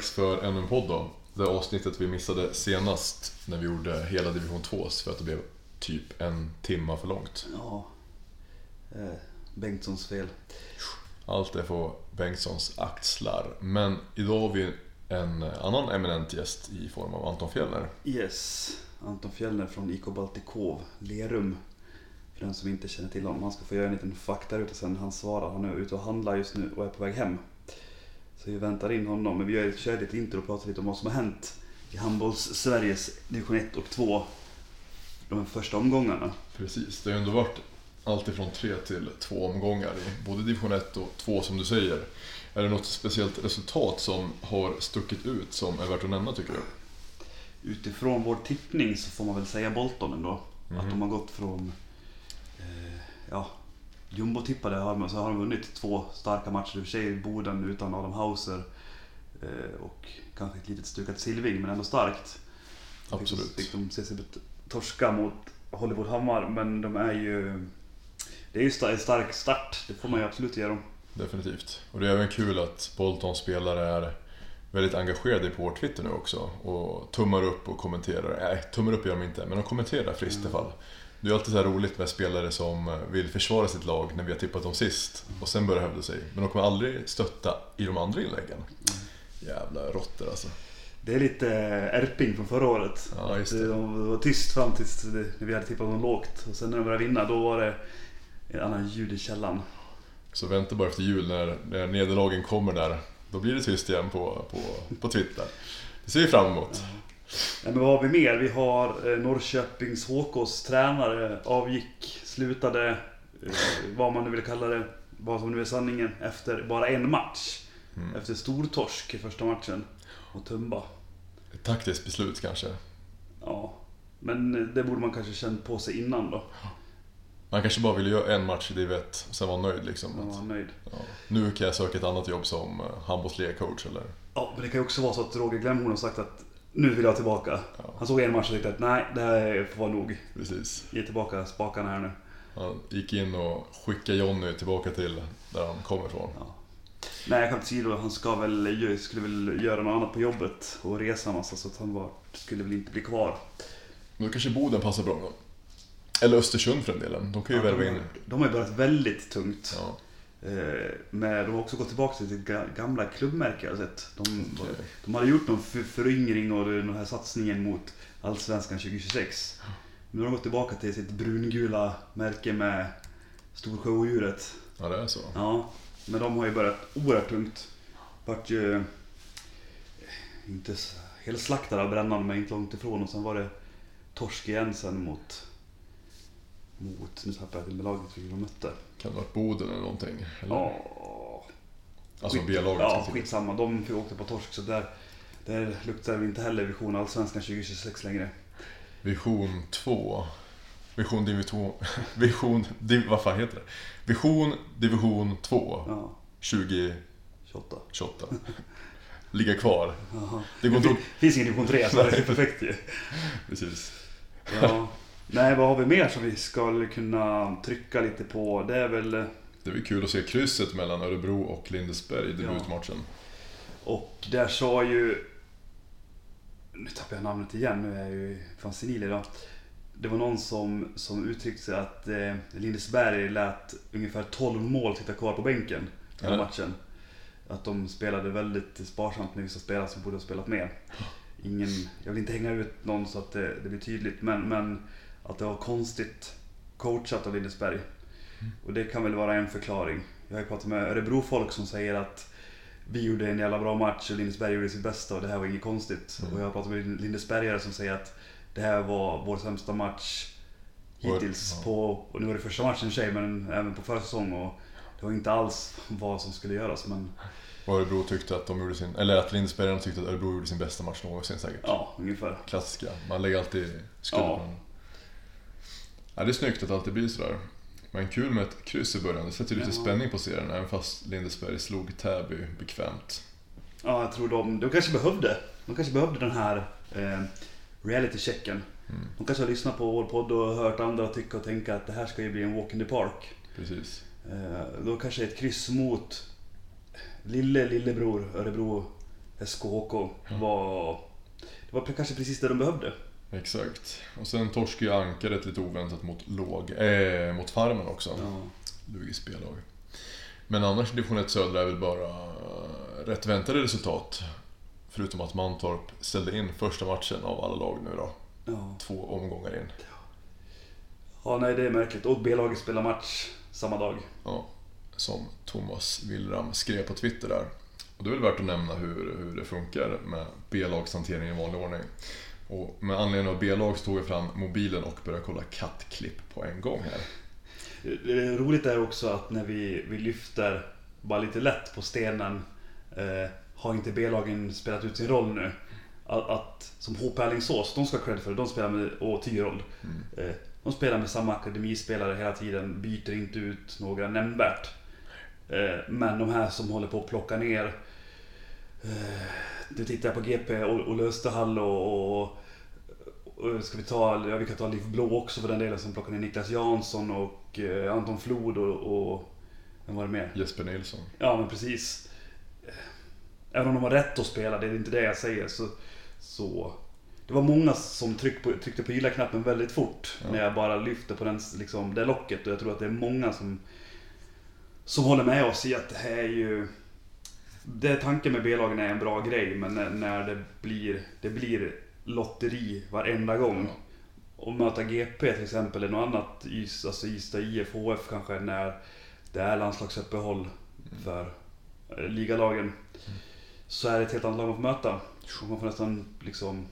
dags för ännu en podd då. Det avsnittet vi missade senast när vi gjorde hela division 2 för att det blev typ en timma för långt. Ja. Eh, Bengtssons fel. Allt är på Bengtssons axlar. Men idag har vi en annan eminent gäst i form av Anton Fjellner. Yes. Anton Fjellner från IK Baltikov, Lerum. För den som inte känner till honom. Han ska få göra en liten faktaruta sen han svarar. Han är ute och handlar just nu och är på väg hem. Så vi väntar in honom. Men vi gör ett, kör lite intro och pratar lite om vad som har hänt i handbolls-Sveriges division 1 och 2. De första omgångarna. Precis, det har ju ändå varit allt ifrån tre till två omgångar i både division 1 och 2 som du säger. Är det något speciellt resultat som har stuckit ut som är värt att nämna tycker du? Utifrån vår tippning så får man väl säga Bolton ändå. Mhm. Att de har gått från... Eh, ja, jumbo-tippade har de, så har de vunnit två starka matcher. I och för sig Boden utan Adam Hauser. Eh, och kanske ett litet stukat Silving, men ändå starkt. Absolut. Fick de se sig torska mot Hollywood Hammar, men de är ju... Det är ju en stark start, det får man ju absolut ge dem. Definitivt. Och det är även kul att Boltons spelare är väldigt engagerade på vår Twitter nu också och tummar upp och kommenterar. Nej, tummar upp gör de inte, men de kommenterar friskt i alla fall. Det är alltid så roligt med spelare som vill försvara sitt lag när vi har tippat dem sist och sen börjar hävda sig. Men de kommer aldrig stötta i de andra inläggen. Jävla råttor alltså. Det är lite Erping från förra året. Ja, just det. De var tyst fram tills när vi hade tippat dem lågt. Och sen när de började vinna, då var det en annan ljud i källan. Så vänta bara efter jul när, när nederlagen kommer där. Då blir det tyst igen på, på, på Twitter. Det ser vi fram emot. Nej, men vad har vi mer? Vi har eh, Norrköpings HKs tränare avgick, slutade, eh, vad man nu vill kalla det, vad som nu är sanningen, efter bara en match. Mm. Efter stortorsk i första matchen mot Tumba. Ett taktiskt beslut kanske. Ja, men det borde man kanske känt på sig innan då. Man kanske bara ville göra en match i div 1 och sen vara nöjd liksom. Man var nöjd. ja, nu kan jag söka ett annat jobb som eh, handbollsligacoach eller... Ja, men det kan ju också vara så att Roger Glemhorn har sagt att nu vill jag tillbaka. Ja. Han såg en match och tänkte att nej, det här får vara nog. Precis. Ge tillbaka spakarna här nu. Han gick in och skickade Jonny tillbaka till där han kommer ifrån. Ja. Nej, skämt åsido, han ska väl, skulle väl göra något annat på jobbet och resa massa så att han var, skulle väl inte bli kvar. Då kanske Boden passar bra då. Eller Östersund för den delen. De kan ju Ja, värva in... de har ju börjat väldigt tungt. Ja, Eh, men de har också gått tillbaka till sitt ga- gamla klubbmärke jag har sett. De, de hade gjort någon för, föryngring och den här satsningen mot Allsvenskan 2026. Nu har de gått tillbaka till sitt brungula märke med Storsjöodjuret. ja det är så. Ja, men de har ju börjat oerhört tungt. Vart ju eh, inte helt slaktade av Brännan, men inte långt ifrån. Och sen var det torsk igen sen mot... Mot, nu tappade jag till med laget de mötte. Kan det ha varit Boden eller någonting? Eller? Ja, alltså skit- B-laget. Ja, skitsamma. De fick åkte på torsk så där, där luktar vi inte heller vision Allsvenskan 2026 längre. Vision 2. Vision Division 2. Vision... Div, vad fan heter det? Vision Division 2. Ja, 2028. 28. Ligga kvar. Det går Det finns ingen division 3 så det är perfekt ju. Precis. Ja. Nej, vad har vi mer som vi ska kunna trycka lite på? Det är väl... Det blir kul att se krysset mellan Örebro och Lindesberg i debutmatchen. Och där sa ju... Nu tappar jag namnet igen, nu är jag ju fan senil idag. Det var någon som, som uttryckte sig att eh, Lindesberg lät ungefär 12 mål sitta kvar på bänken den Ja. matchen. Att de spelade väldigt sparsamt med vissa spelare som borde ha spelat mer. Ingen, jag vill inte hänga ut någon så att det, det blir tydligt, men, men att det var konstigt coachat av Lindesberg. Och det kan väl vara en förklaring. Jag har ju pratat med Örebro-folk som säger att vi gjorde en jävla bra match och Lindesberg gjorde sitt bästa och det här var inget konstigt. Mm. Och jag har pratat med Lindesbergare som säger att det här var vår sämsta match hittills Ja. på, och nu var det första matchen i sig, men även på förra säsong och det var inte alls vad som skulle göras men Och Örebro tyckte att de gjorde sin... Eller att Lindesbergarna tyckte att Örebro gjorde sin bästa match någonsin säkert. ja, ungefär. Klassiska. Man lägger alltid skulden Ja. Ja, det är snyggt att det alltid blir sådär. Men kul med ett kryss i början. Det sätter lite Ja. spänning på serien även fast Lindesberg slog Täby bekvämt. Ja, jag tror de, de kanske behövde, de kanske behövde den här eh, reality-checken. Mm. De kanske har lyssnat på vår podd och hört andra tycka och tänka att det här ska ju bli en walk in the park. Precis. Eh, då kanske ett kryss mot lille lillebror Örebro SKHK var... Det var kanske precis det de behövde. Exakt. Och sen torskade ju Ankaret lite oväntat mot, låg, äh, mot Farmen också. Ja. Lugis spellag. Men annars division 1 södra är väl bara rätt väntade resultat. Förutom att Mantorp ställde in första matchen av alla lag nu då. Ja. Två omgångar in. ja, nej det är märkligt. Och B-laget spelar match samma dag. Ja, som Thomas Willram skrev på Twitter där. Och det är väl värt att nämna hur, hur det funkar med B-lagshantering i vanlig ordning. Och med anledning av B-lag tog jag fram mobilen och började kolla kattklipp på en gång här. Det roligt är också att när vi, vi lyfter bara lite lätt på stenen eh, har inte B-lagen spelat ut sin roll nu. Att, att som HP Alingsås, de ska ha cred för det, de spelar med, och Tyrold. Eh, de spelar med samma akademispelare hela tiden, byter inte ut några nämnvärt. Eh, men de här som håller på att plocka ner eh, Nu tittar jag på GP och, och Löstehall och, och ska vi ta, ja, vi kan ta Liv Blå också för den delen som plockar ner Niklas Jansson och eh, Anton Flod och, och vem var det mer? Jesper Nilsson. Ja men precis. Även om de har rätt att spela, det är inte det jag säger. Så, så det var många som tryck på, tryckte på gilla-knappen väldigt fort. Ja. När jag bara lyfte på den, liksom, det locket. Och jag tror att det är många som, som håller med oss i att det här är ju... Det tanken med B-lagen är en bra grej, men när, när det, blir, det blir lotteri varenda gång. Ja. Och möta GP till exempel, eller något annat, alltså Ystad IF, HF kanske, när det är landslagsuppehåll för eh, ligalagen. Så är det ett helt annat lag man får möta. Och man får nästan liksom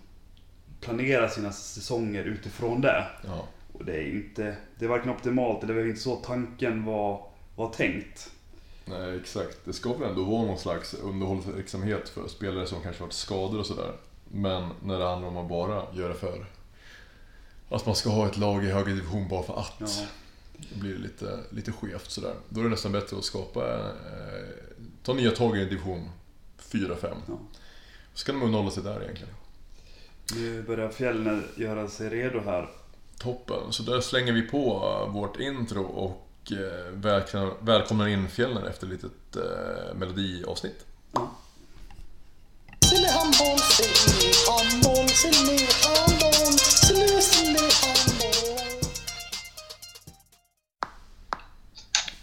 planera sina säsonger utifrån det. Ja. Och det är inte, det är varken optimalt eller det var inte så tanken var, var tänkt. Nej, exakt. Det ska väl ändå vara någon slags underhållsverksamhet för spelare som kanske varit skadade och sådär. Men när det handlar om att bara göra för att man ska ha ett lag i högre division bara för att. Ja. Då blir det lite, lite skevt sådär. Då är det nästan bättre att skapa, eh, ta nya tag i division 4-5. Ja. Så kan de underhålla sig där egentligen. Nu börjar Fjällner göra sig redo här. Toppen, så där slänger vi på eh, vårt intro och eh, välkomnar, välkomnar in Fjällner efter ett litet eh, melodiavsnitt. Ja.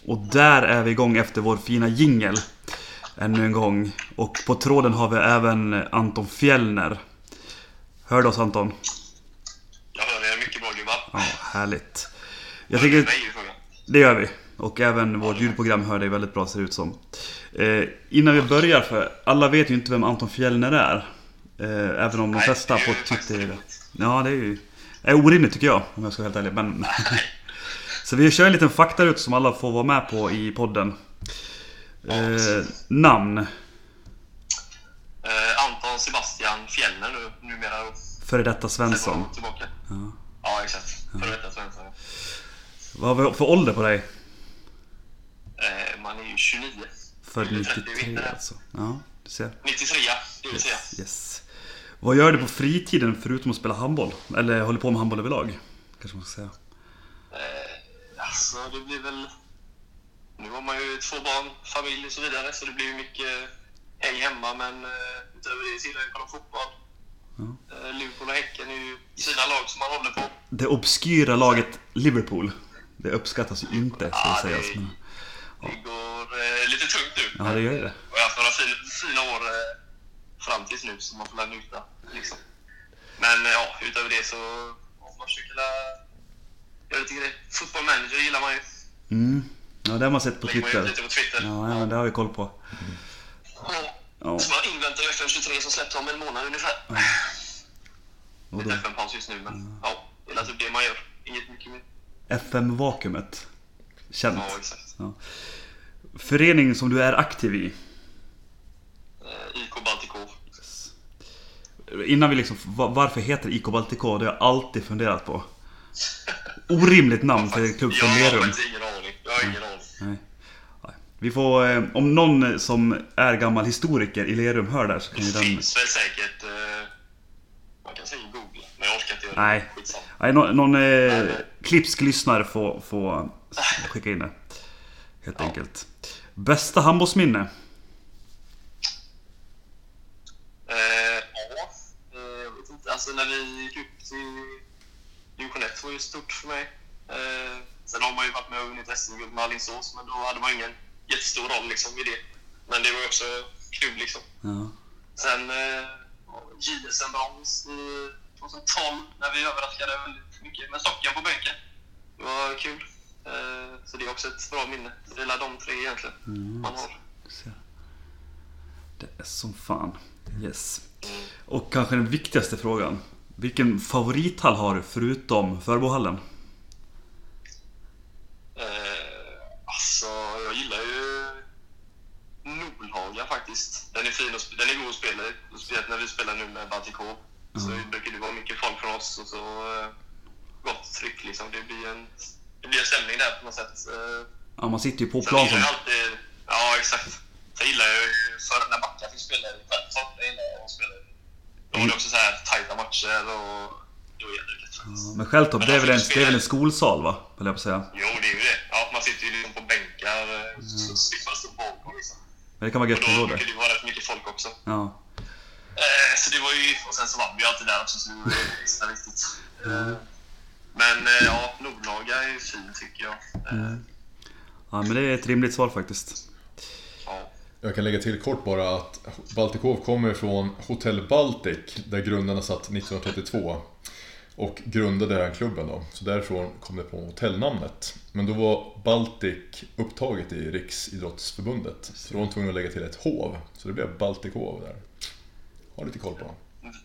Och där är vi igång efter vår fina jingel. Ännu en gång. Och på tråden har vi även Anton Fjällner. Hör du oss Anton? Jag hör er mycket bra gubbar. Ja, härligt. Jag tycker, det gör vi. Och även vårt ljudprogram hör dig väldigt bra ser det ut som. Eh, innan vi börjar, för alla vet ju inte vem Anton Fjällner är. Eh, även om de flesta det på Twitter det. Ja, det är ju är orimligt tycker jag, om jag ska vara helt ärlig. Men... Så vi kör en liten faktarut som alla får vara med på i podden. Eh, namn, Eh, Anton Sebastian Fjällner nu, numera. före detta Svensson. Tillbaka. Ja. Ja, exakt. Före detta Svensson. Vad har vi för ålder på dig? Eh, man är ju 29. Född Fyller 30 i 93 vinter. alltså. Ja, du ser. 93, det vill säga. Yes, yes. Vad gör du på fritiden förutom att spela handboll? Eller håller på med handboll överlag? Kanske man ska säga. Eh, alltså, det blir väl... Nu har man ju två barn, familj och så vidare, så det blir ju mycket häng hemma. Men eh, utöver det gillar jag att kolla fotboll. Eh, Liverpool och Häcken är ju sina lag som man håller på. Det obskyra laget Liverpool. Det uppskattas ju inte, ska Ja, det sägas. Men, Det går eh, lite tungt nu. ja, det gör det. Och jag har haft några fina, år eh, fram tills nu som man får lära njuta. Liksom. Men eh, ja, utöver det så ja, man försöker la- göra lite grejer. Football manager gillar man ju. Mm. Ja, det har man sett på man Twitter. lite på Twitter. Ja, ja, det har vi koll på. Ja. Ja. Så man inväntar ju FN 23 som släpps om en månad ungefär. Och Lite FN-paus just nu, men ja, det är typ det man gör. Inget mycket mer. FM-vakuumet. Känt. Ja, exakt. Ja. Förening som du är aktiv i. Eh, IK Baltico. Innan vi liksom, va- varför heter IK Baltico? Det har jag alltid funderat på. Orimligt namn för en klubb Jag från har Lerum. faktiskt ingen aning. Jag har ingen aning. Nej. Vi får, eh, om någon som är gammal historiker i Lerum hör där så kan ju Det den... finns väl säkert... Eh, man kan säga Google, men jag orkar inte göra det. Nej. Skitsamma. Nej, någon, någon eh, klipsk lyssnare får, får skicka in det. Helt enkelt. Bästa handbollsminne? vi gick upp till division 1 var ju stort för mig. Eh, sen har man ju varit med och vunnit SM-guld med Alingsås, men då hade man ingen jättestor roll liksom i det. Men det var ju också kul liksom. Ja. Sen eh, JSM-brons i 2012 när vi överraskade väldigt mycket med socken på bänken. Det var kul. Eh, så det är också ett bra minne. Det är de tre egentligen man har. Det är som fan. Yes. Och kanske den viktigaste frågan. Vilken favorithall har du förutom Förbohallen? Eh, alltså, jag gillar ju Nolhaga faktiskt. Den är fin och den är god att spela i. Speciellt när vi spelar nu med Baltikov. Så brukar det vara mycket folk från oss och så eh, gott tryck liksom. Det blir en, det blir stämning där på något sätt. Eh, Ja, man sitter ju på plan som... jag alltid... Ja, exakt. Sen gillar jag ju förr när Backa fick spela i Stjärntorp. Det gillar jag att spela. Då var det också så här tajta matcher och det var jätteroligt faktiskt. Men Skälltorp, det är väl en, det är väl en skolsal va? Höll jag på att säga. Jo, det är ju det. Ja, man sitter ju liksom på bänkar eh, så slipper man stå bakom liksom. Men det kan vara gött att då brukar det vara rätt mycket folk också. Ja. Eh, så det var ju... Och sen så vann vi ju alltid där också, så det var ju extra viktigt. Eh, men eh, ja, Nordlaga är ju fin tycker jag. Eh, ja, men det är ett rimligt svar faktiskt. ja. Jag kan lägga till kort bara att Baltikov kommer från Hotell Baltic där grundarna satt 1932 och grundade den här klubben då. Så därifrån kom det på hotellnamnet. Men då var Baltic upptaget i Riksidrottsförbundet. Så då var de tvungna att lägga till ett hov. Så det blev Baltikov där. Ha lite koll på.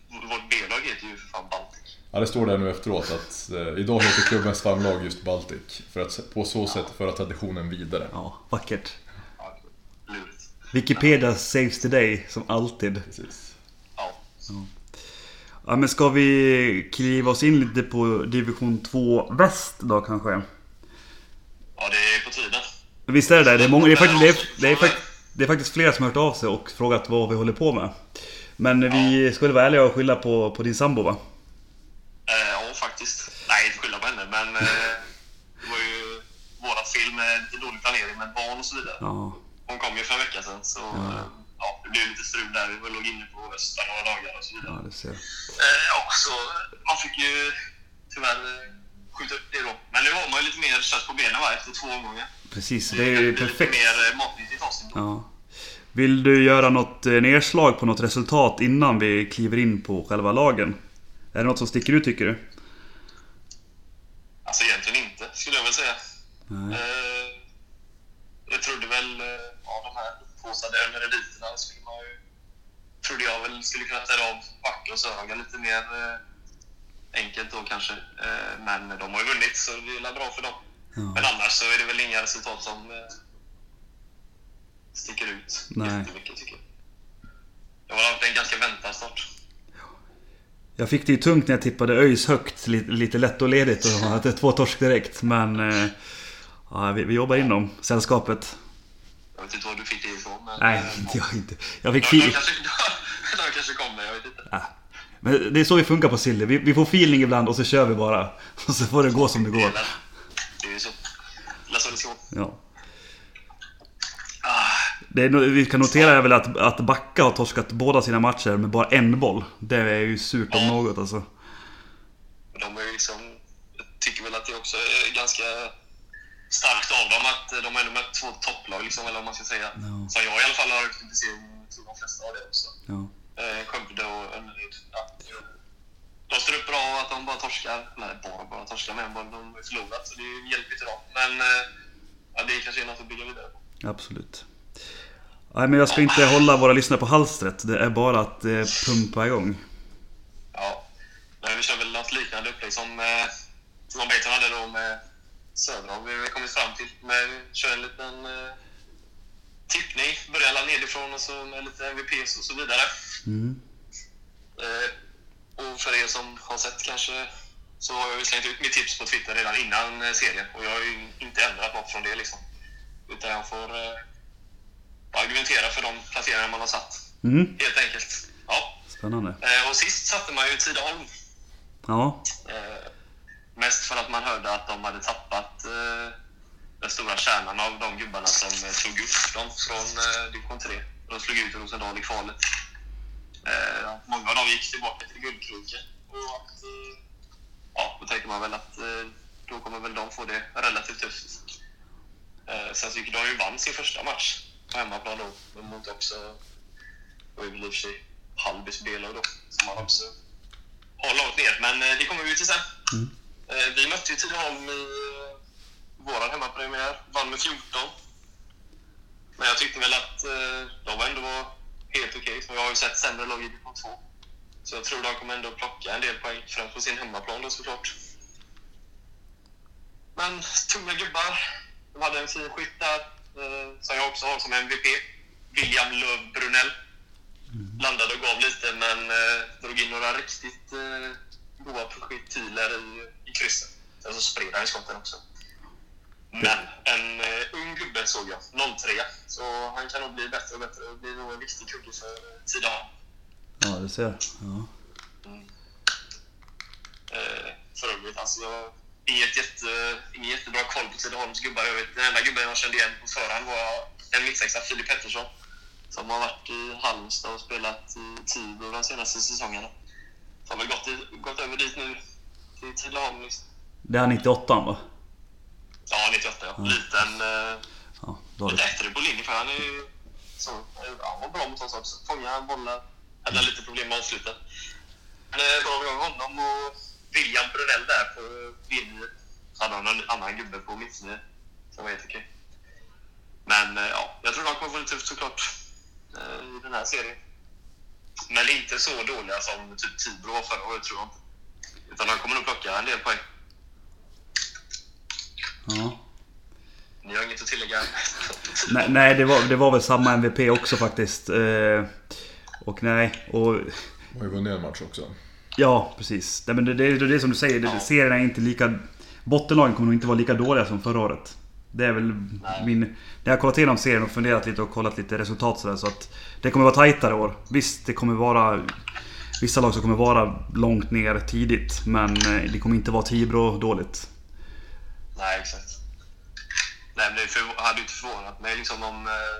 Vårt B-lag heter ju för fan Baltic. Ja, det står där nu efteråt att eh, idag heter klubbens famlag just Baltic. För att på så sätt föra traditionen vidare. Ja, vackert. Wikipedia saves the day, som alltid. Precis. Ja. Ja, men ska vi kliva oss in lite på division 2 väst då kanske? ja, det är på tiden. Visst är det det? Det är, många, det, är faktiskt, det, är, det, är, fakt- det är faktiskt flera som har hört av sig och frågat vad vi håller på med. Men vi ska väl vara ärliga och skylla på, på din sambo va? Eh, ja, faktiskt. Nej, inte skylla på henne, men eh, det var ju vårat fel med dålig planering med barn och så vidare. Ja. Hon kom ju för en vecka sedan, så eh, ja, det blev lite strul där. Vi låg inne på Östra några dagar och så vidare. Ja, det ser. Eh, ja, så man fick ju tyvärr eh, skjuta upp det då. Men nu har man ju lite mer kött på benen va, efter två omgångar. Precis, det är ju perfekt. Lite mer eh, matnyttigt avsnitt. Ja. Vill du göra något eh, nedslag på något resultat innan vi kliver in på själva lagen? Är det något som sticker ut tycker du? Alltså egentligen inte, skulle jag väl säga. Nej. Eh, jag trodde väl, eh, ja de här upphaussade önerediterna skulle man ju... Trodde jag väl skulle kunna ställa av Backe och Sörhaga lite mer eh, enkelt då kanske. Eh, men de har ju vunnit så det är väl bra för dem. Ja. Men annars så är det väl inga resultat som eh, sticker ut Nej. jättemycket tycker jag. Det var en ganska väntad start. Jag fick det ju tungt när jag tippade ÖIS högt, lite, lite lätt och ledigt och hade två torsk direkt. Men eh, ja, vi, vi jobbar inom sällskapet. Jag vet inte var du fick det ifrån. Men, Nej, eh, inte jag inte. Jag fick de, de, kanske, de, kanske kommer, jag vet inte. ah. Men det är så vi funkar på Silly. Vi, vi får feeling ibland och så kör vi bara. Och så får det gå som det går. det är ju så. Vara. Ja. Det är, vi kan notera väl att, att Backa har torskat båda sina matcher med bara en boll. Det är ju surt om något alltså. de är ju liksom, tycker väl att det också är ganska starkt av dem att de är med två topplag, liksom, eller vad man ska säga. Ja. Som jag i alla fall har kritiserat, tror de flesta av det också. Ja. Eh, Skövde och Önnered. De står upp bra att de bara torskar, eller bara, bara torskar med en boll. De har förlorat, så det hjälper inte dem. Men eh, ja, det kanske är något att bygga vidare på. Absolut. Nej men jag ska inte hålla våra lyssnare på halstret. Det är bara att eh, pumpa igång. Ja, men vi kör väl något liknande upplägg som, eh, som Beiton hade då med Södra. Vi har kommit fram till. Vi kör en liten eh, tippning. Börjar alla nedifrån och så med lite MVPs och så vidare. Mm. Eh, och för er som har sett kanske så har jag ju slängt ut mitt tips på Twitter redan innan eh, serien. Och jag har ju inte ändrat något från det liksom. Utan jag får eh, argumentera för de placeringar man har satt. Mm. Helt enkelt. Ja. Spännande. Eh, och sist satte man ju Tidaholm. Ja. Eh, mest för att man hörde att de hade tappat eh, den stora kärnan av de gubbarna som tog upp dem från eh, division 3. De slog ut Rosendal i kvalet. Eh, många av dem gick tillbaka till Guldkroken Och att, eh, ja, då tänker man väl att eh, då kommer väl de få det relativt tufft. Eh, sen tycker de ju vann sin första match på hemmaplan då, mot också, var väl i och för sig Hallbys B-lag då, som man också har långt ner. Men eh, det kommer vi till sen. Eh, vi mötte ju Tidaholm i eh, våran hemmapremiär, vann med 14. Men jag tyckte väl att eh, de var ändå helt okej. för Jag har ju sett sämre lag i division 2. Så jag tror de kommer ändå plocka en del poäng, främst på sin hemmaplan då såklart. Men tunga gubbar. De hade en fin skytt där, eh, som jag också har som MVP. William Löv Brunell. Landade och gav lite, men eh, drog in några riktigt eh, goda projektiler i, i krysset. Sen så spred han i skotten också. Men en eh, ung gubbe såg jag, 03. Så han kan nog bli bättre och bättre och bli nog en viktig kugge för eh, Tidaholm. Ja, du ser. Ja. Eh, för övrigt, alltså jag inget, jätte, ingen jättebra koll på Tidaholms gubbar. Jag vet, den enda gubben jag kände igen på förhand var en mittsexa, Filip Pettersson. Som har varit i Halmstad och spelat i Tibro de senaste säsongerna. Så har väl gått, i, gått över dit nu, till Tidaholm. Liksom. Det är 98 va? Ja, 98 ja. Liten, eh, Ja, lite efter på linjen för han är ju så, ja, han var bra mot oss också. Fånga bollar. Hade lite problem med avslutet. Men eh, bra igång honom och William Brunell där på. Så hade han en annan gubbe på mittlinjen som var helt okej. Men eh, ja, jag tror de kommer få det tufft såklart eh, i den här serien. Men inte så dåliga som typ Tibro var förra året tror jag inte. Utan de kommer nog plocka en del poäng. Ja. Ni har inget att tillägga? Nej, nej det, var, det var väl samma MVP också faktiskt. Eh, och nej, och... De har ju vunnit en match också. Ja, precis. Nej, men det, det, det är det som du säger, det, Ja. serien är inte lika... Bottenlagen kommer nog inte vara lika dåliga som förra året. Det är väl Nej. min... När jag har kollat igenom serien och funderat lite och kollat lite resultat sådär, så att det kommer vara tajtare år. Visst, det kommer vara... Vissa lag som kommer vara långt ner tidigt, men eh, det kommer inte vara Tibro dåligt. Nej, exakt. Nej, men det för, hade ju inte förvånat mig liksom, om eh,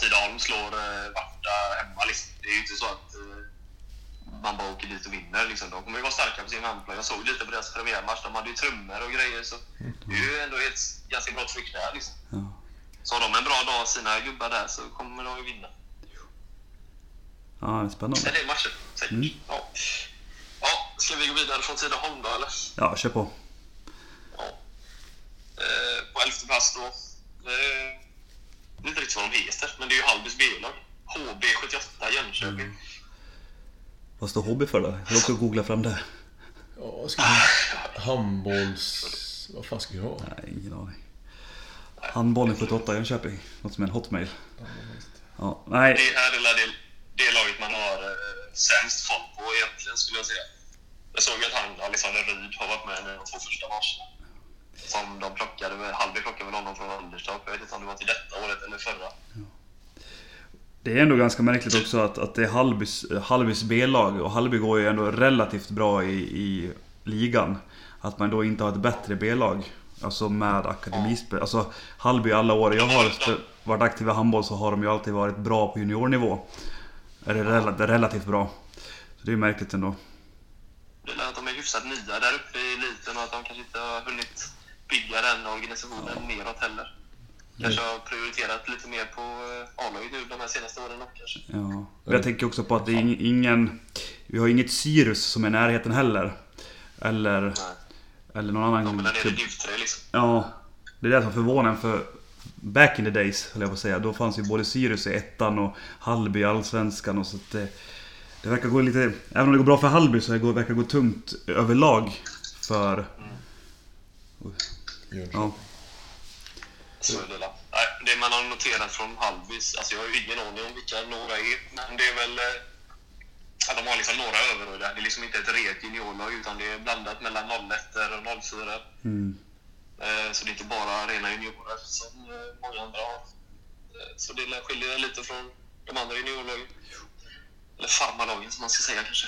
Tidaholm slår eh, Varta hemma. Liksom. Det är ju inte så att eh, man bara åker dit och vinner. Liksom. De kommer ju vara starka på sin hemmaplan. Jag såg lite på deras premiärmatch. De hade ju trummor och grejer. Så det är ju ändå ett ganska bra tryck där. Liksom. Ja. Så har de en bra dag, sina gubbar där, så kommer de ju vinna. Ja, det är En spännande. del matcher, säkert. Ja. ja, ska vi gå vidare från Tidaholm då, eller? Ja, kör på. Ja. Eh, på elfte plats då. Eh, jag vet inte riktigt vad de heter, men det är ju Hallbys B-lag. HB78 Jönköping. Vad står HB för då? Jag vill också googla fram det. Ja, vad ska vi... Handbolls... Vad fan ska vi ha? Nej, ingen aning. Handbollen 78 Jönköping. Något som är en hotmail. Ja, nej. Det här är det, det laget man har eh, sämst fart på egentligen, skulle jag säga. Jag såg att han, Alexander Ryd, har varit med i de två första matcherna. Som de plockade, Hallby plockade väl honom från Anderstorp. Jag vet inte om det var till detta året eller förra. Det är ändå ganska märkligt också att, att det är Hallbys, Hallbys B-lag och Hallby går ju ändå relativt bra i, i ligan. Att man då inte har ett bättre B-lag. Alltså med akademispel. Alltså Hallby alla år jag har varit aktiv i handboll så har de ju alltid varit bra på juniornivå. Eller rela- relativt bra. Så det är märkligt ändå. Att de är hyfsat nya där uppe i eliten och att de kanske inte har hunnit bygga den organisationen neråt heller. Kanske har prioriterat lite mer på eh, A-laget nu de här senaste åren kanske. Ja. Men Jag tänker också på att det är ing- ingen... Vi har inget Sirius som är i närheten heller. Eller, Nej. eller någon annan De är nere i klubb. div 3 liksom. Ja, det är det som förvånar för Back in the days, höll jag på att säga. Då fanns ju både Sirius i ettan och Hallby i Allsvenskan och så att det, det verkar gå lite... Även om det går bra för Hallby så det verkar det gå tungt överlag för... Jönköping. Ja, Så är det där. Nej, det man har noterat från Hallbys, alltså jag har ju ingen aning om vilka några är, men det är väl eh, att de har liksom några överröda. Det är liksom inte ett rent juniorlag utan det är blandat mellan 01 och 04. mm. Eh, Så det är inte bara rena juniorer som eh, många andra har. Så det skiljer lite från de andra juniorlagen. Eller farmarlagen som man ska säga kanske.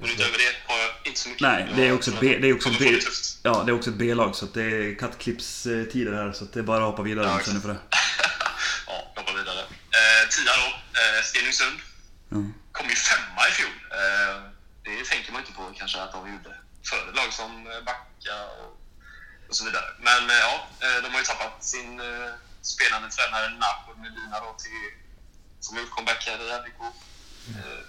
Men utöver det har jag inte så mycket. Nej, det är också B... Det är också B ja, det är också ett B-lag så det är kattklippstider här så det är bara att hoppa vidare Ja, för det. Ja, hoppa vidare. Eh, tia då. Eh, Stenungsund. Ja. kom ju femma i fjol. Eh, det tänker man inte på kanske att de gjorde före lag som eh, Backa och, och så vidare. Men eh, ja, eh, de har ju tappat sin eh, spelande tränare Napo Medina då till, som har gjort comeback här i RIK. Eh,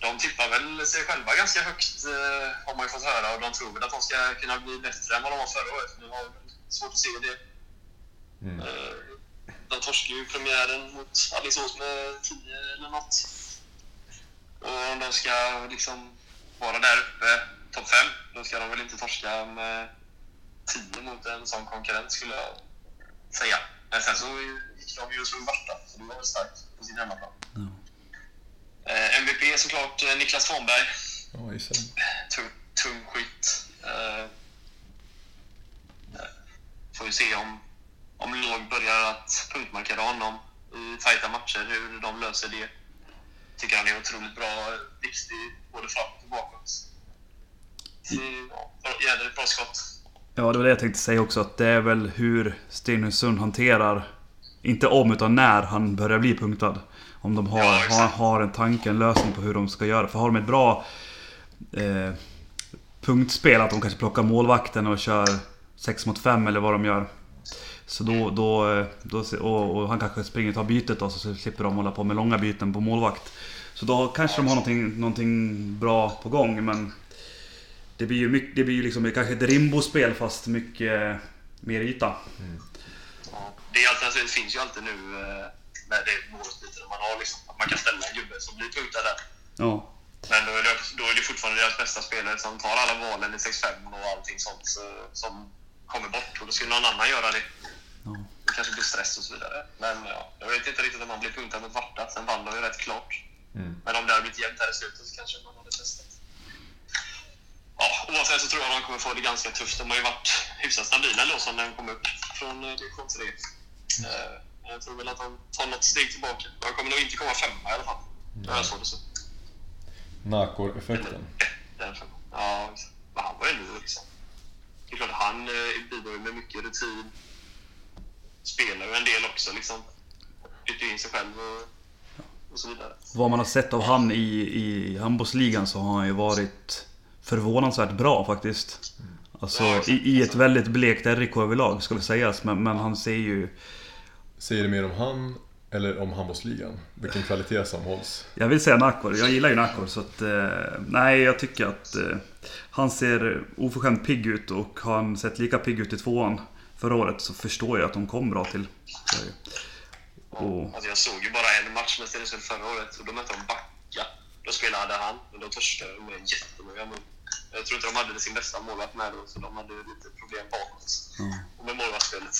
de tippar väl sig själva ganska högt eh, har man ju fått höra och de tror väl att de ska kunna bli bättre än vad de var förra året. Nu har väl svårt att se det. Mm. Eh, de torskade ju premiären mot Alingsås med 10 eller något. Och om de ska liksom vara där uppe, topp 5, då ska de väl inte torska med 10 mot en sån konkurrent skulle jag säga. Men sen så gick de ju och slog Varta, så det var väl starkt på sin hemmaplan. Eh, MVP är såklart eh, Niklas gissar det. Tung, tung skit. Eh, får ju se om, om lag börjar att punktmarkera honom i tajta matcher, hur de löser det. Tycker han är otroligt bra, viktig både framåt och bakåt. Bra- jädrigt bra skott. Ja, det var det jag tänkte säga också. Att det är väl hur Stenungsund hanterar, inte om utan när han börjar bli punktad. Om de har, Ja, har, har en tanke, en lösning på hur de ska göra. För har de ett bra eh, punktspel, att de kanske plockar målvakten och kör 6 mot 5 eller vad de gör. Så då, då, eh, då och, och han kanske springer och tar bytet då, så slipper de hålla på med långa byten på målvakt. Så då kanske de har någonting, någonting bra på gång, men det blir ju mycket, det blir ju liksom kanske ett rimbo-spel fast mycket mer yta. Ja, det, är alltid, alltså, det finns ju alltid nu eh, när det är målsbyten man har liksom, att man kan ställa en gubbe som blir punktad där. Ja. Men då är, det, då är det fortfarande deras bästa spelare som tar alla valen i 6-5 och allting sånt så, som kommer bort. Och då skulle någon annan göra det. Ja. Det kanske blir stress och så vidare. Men ja, jag vet inte riktigt om han blir punktad mot Varta. Sen vann de ju rätt klart. Mm. Men om det hade blivit jämnt här i slutet så kanske man hade testat. Ja, oavsett så tror jag att de kommer få det ganska tufft. De har ju varit hyfsat stabila då som när de kom upp från eh, division 3. Eh, Jag tror väl att de tar något steg tillbaka. De kommer nog inte komma femma i alla fall. Det har jag svårt att se. Nakor-effekten. Ja, men han var ju ändå liksom... Det är klart, han eh, bidrar ju med mycket rutin. Spelar ju en del också liksom. Byter in sig själv och, och så vidare. Vad man har sett av han i, i handbollsligan så har han ju varit förvånansvärt bra faktiskt. Alltså i, i ett väldigt blekt RIK överlag skulle sägas. Men, men han ser ju... Säger det mer om han eller om handbollsligan? Vilken kvalitet som hålls? Jag vill säga Nakor. Jag gillar ju Nakor så att... Eh, nej, jag tycker att eh, han ser oförskämt pigg ut och har han sett lika pigg ut i tvåan förra året så förstår jag att de kom bra till Sverige. Och, Alltså jag såg ju bara en match med Stenungsund förra året och då mötte de Backa. Då spelade han, men då torskade de med jättemånga mål. Jag tror inte de hade sin bästa målvakt med då, så de hade lite problem bakåt. ja. Och med målvaktsspelet.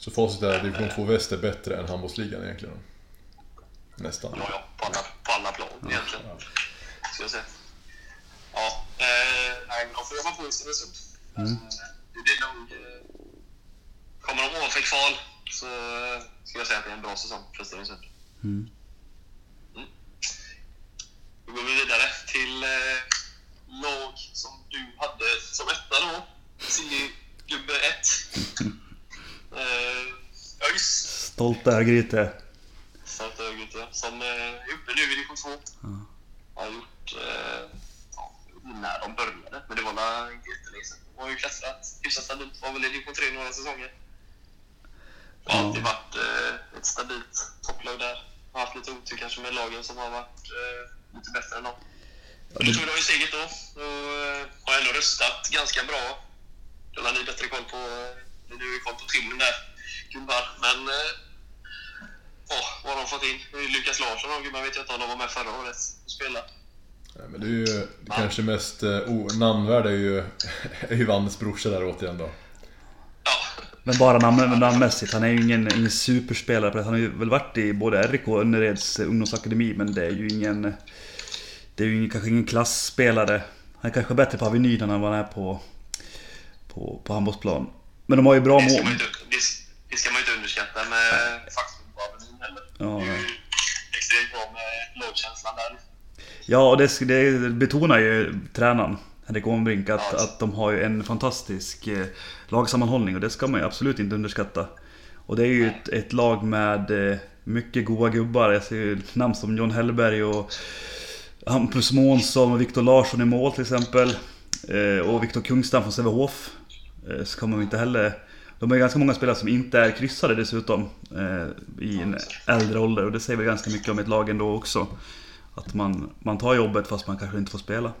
Så facit är att division 2 väst är bättre än handbollsligan egentligen? Nästan. Ja, ja, på alla, på alla plan egentligen. Ska jag säga. Ja, eh, nej, de får jobba på i Stenungsund. Mm. Eh, Det blir nog... Eh, kommer de ovanför kval så eh, ska jag säga att det är en bra säsong för Stenungsund. Mm. Då går vi vidare till eh, lag som du hade som etta då. Silly-gubbe 1. eh, ÖIS. Stolta Örgryte. Starta Örgryte. Som eh, är uppe nu i division 2. Har gjort... Eh, ja, när de började, men det var väl jättelänge sedan. De har ju klättrat hyfsat stabilt. Var väl i division 3 några säsonger. Har alltid varit eh, ett stabilt topplag där. Har haft lite otur kanske med lagen som har varit eh, lite bättre än dem. Ja, det, tog de ju steget då och eh, har ändå röstat ganska bra. Då har ni bättre koll på, eh, du har koll på timmen där, gubbar. Men eh, ja, vad har de fått in? Det är ju Lukas Larsson och gubbar vet jag inte om de var med förra året och spelade. Nej, men det är ju det kanske mest eh, o- namnvärda är ju, är ju Vannes brorsa där återigen då. Ja, men bara namn, namnmässigt. Han är ju ingen, ingen superspelare. Han har ju väl varit i både RIK och Önnereds ungdomsakademi. Men det är ju ingen... Det är ju ingen, kanske ingen klassspelare. Han är kanske bättre på Avenyn än vad han är på, på, på handbollsplan. Men de har ju bra det, ska mål. man inte, det, det ska man inte underskatta med faktorn på Avenyn heller. Ja, det är ju extremt bra med lagkänslan där. Ja, och det, det betonar ju tränaren Henrik Ånbrink att, Ja. att de har ju en fantastisk eh, lagsammanhållning och det ska man ju absolut inte underskatta. Och det är ju ett, ett lag med eh, mycket goa gubbar. Jag ser ju namn som John Hellberg och Hampus Månsson och Viktor Larsson i mål till exempel. Eh, och Viktor Kungstam från Sävehof. Eh, så kommer vi inte heller... De är ganska många spelare som inte är kryssade dessutom. Eh, I en äldre ålder. Och det säger väl ganska mycket om ett lag ändå också. Att man, man tar jobbet fast man kanske inte får spela.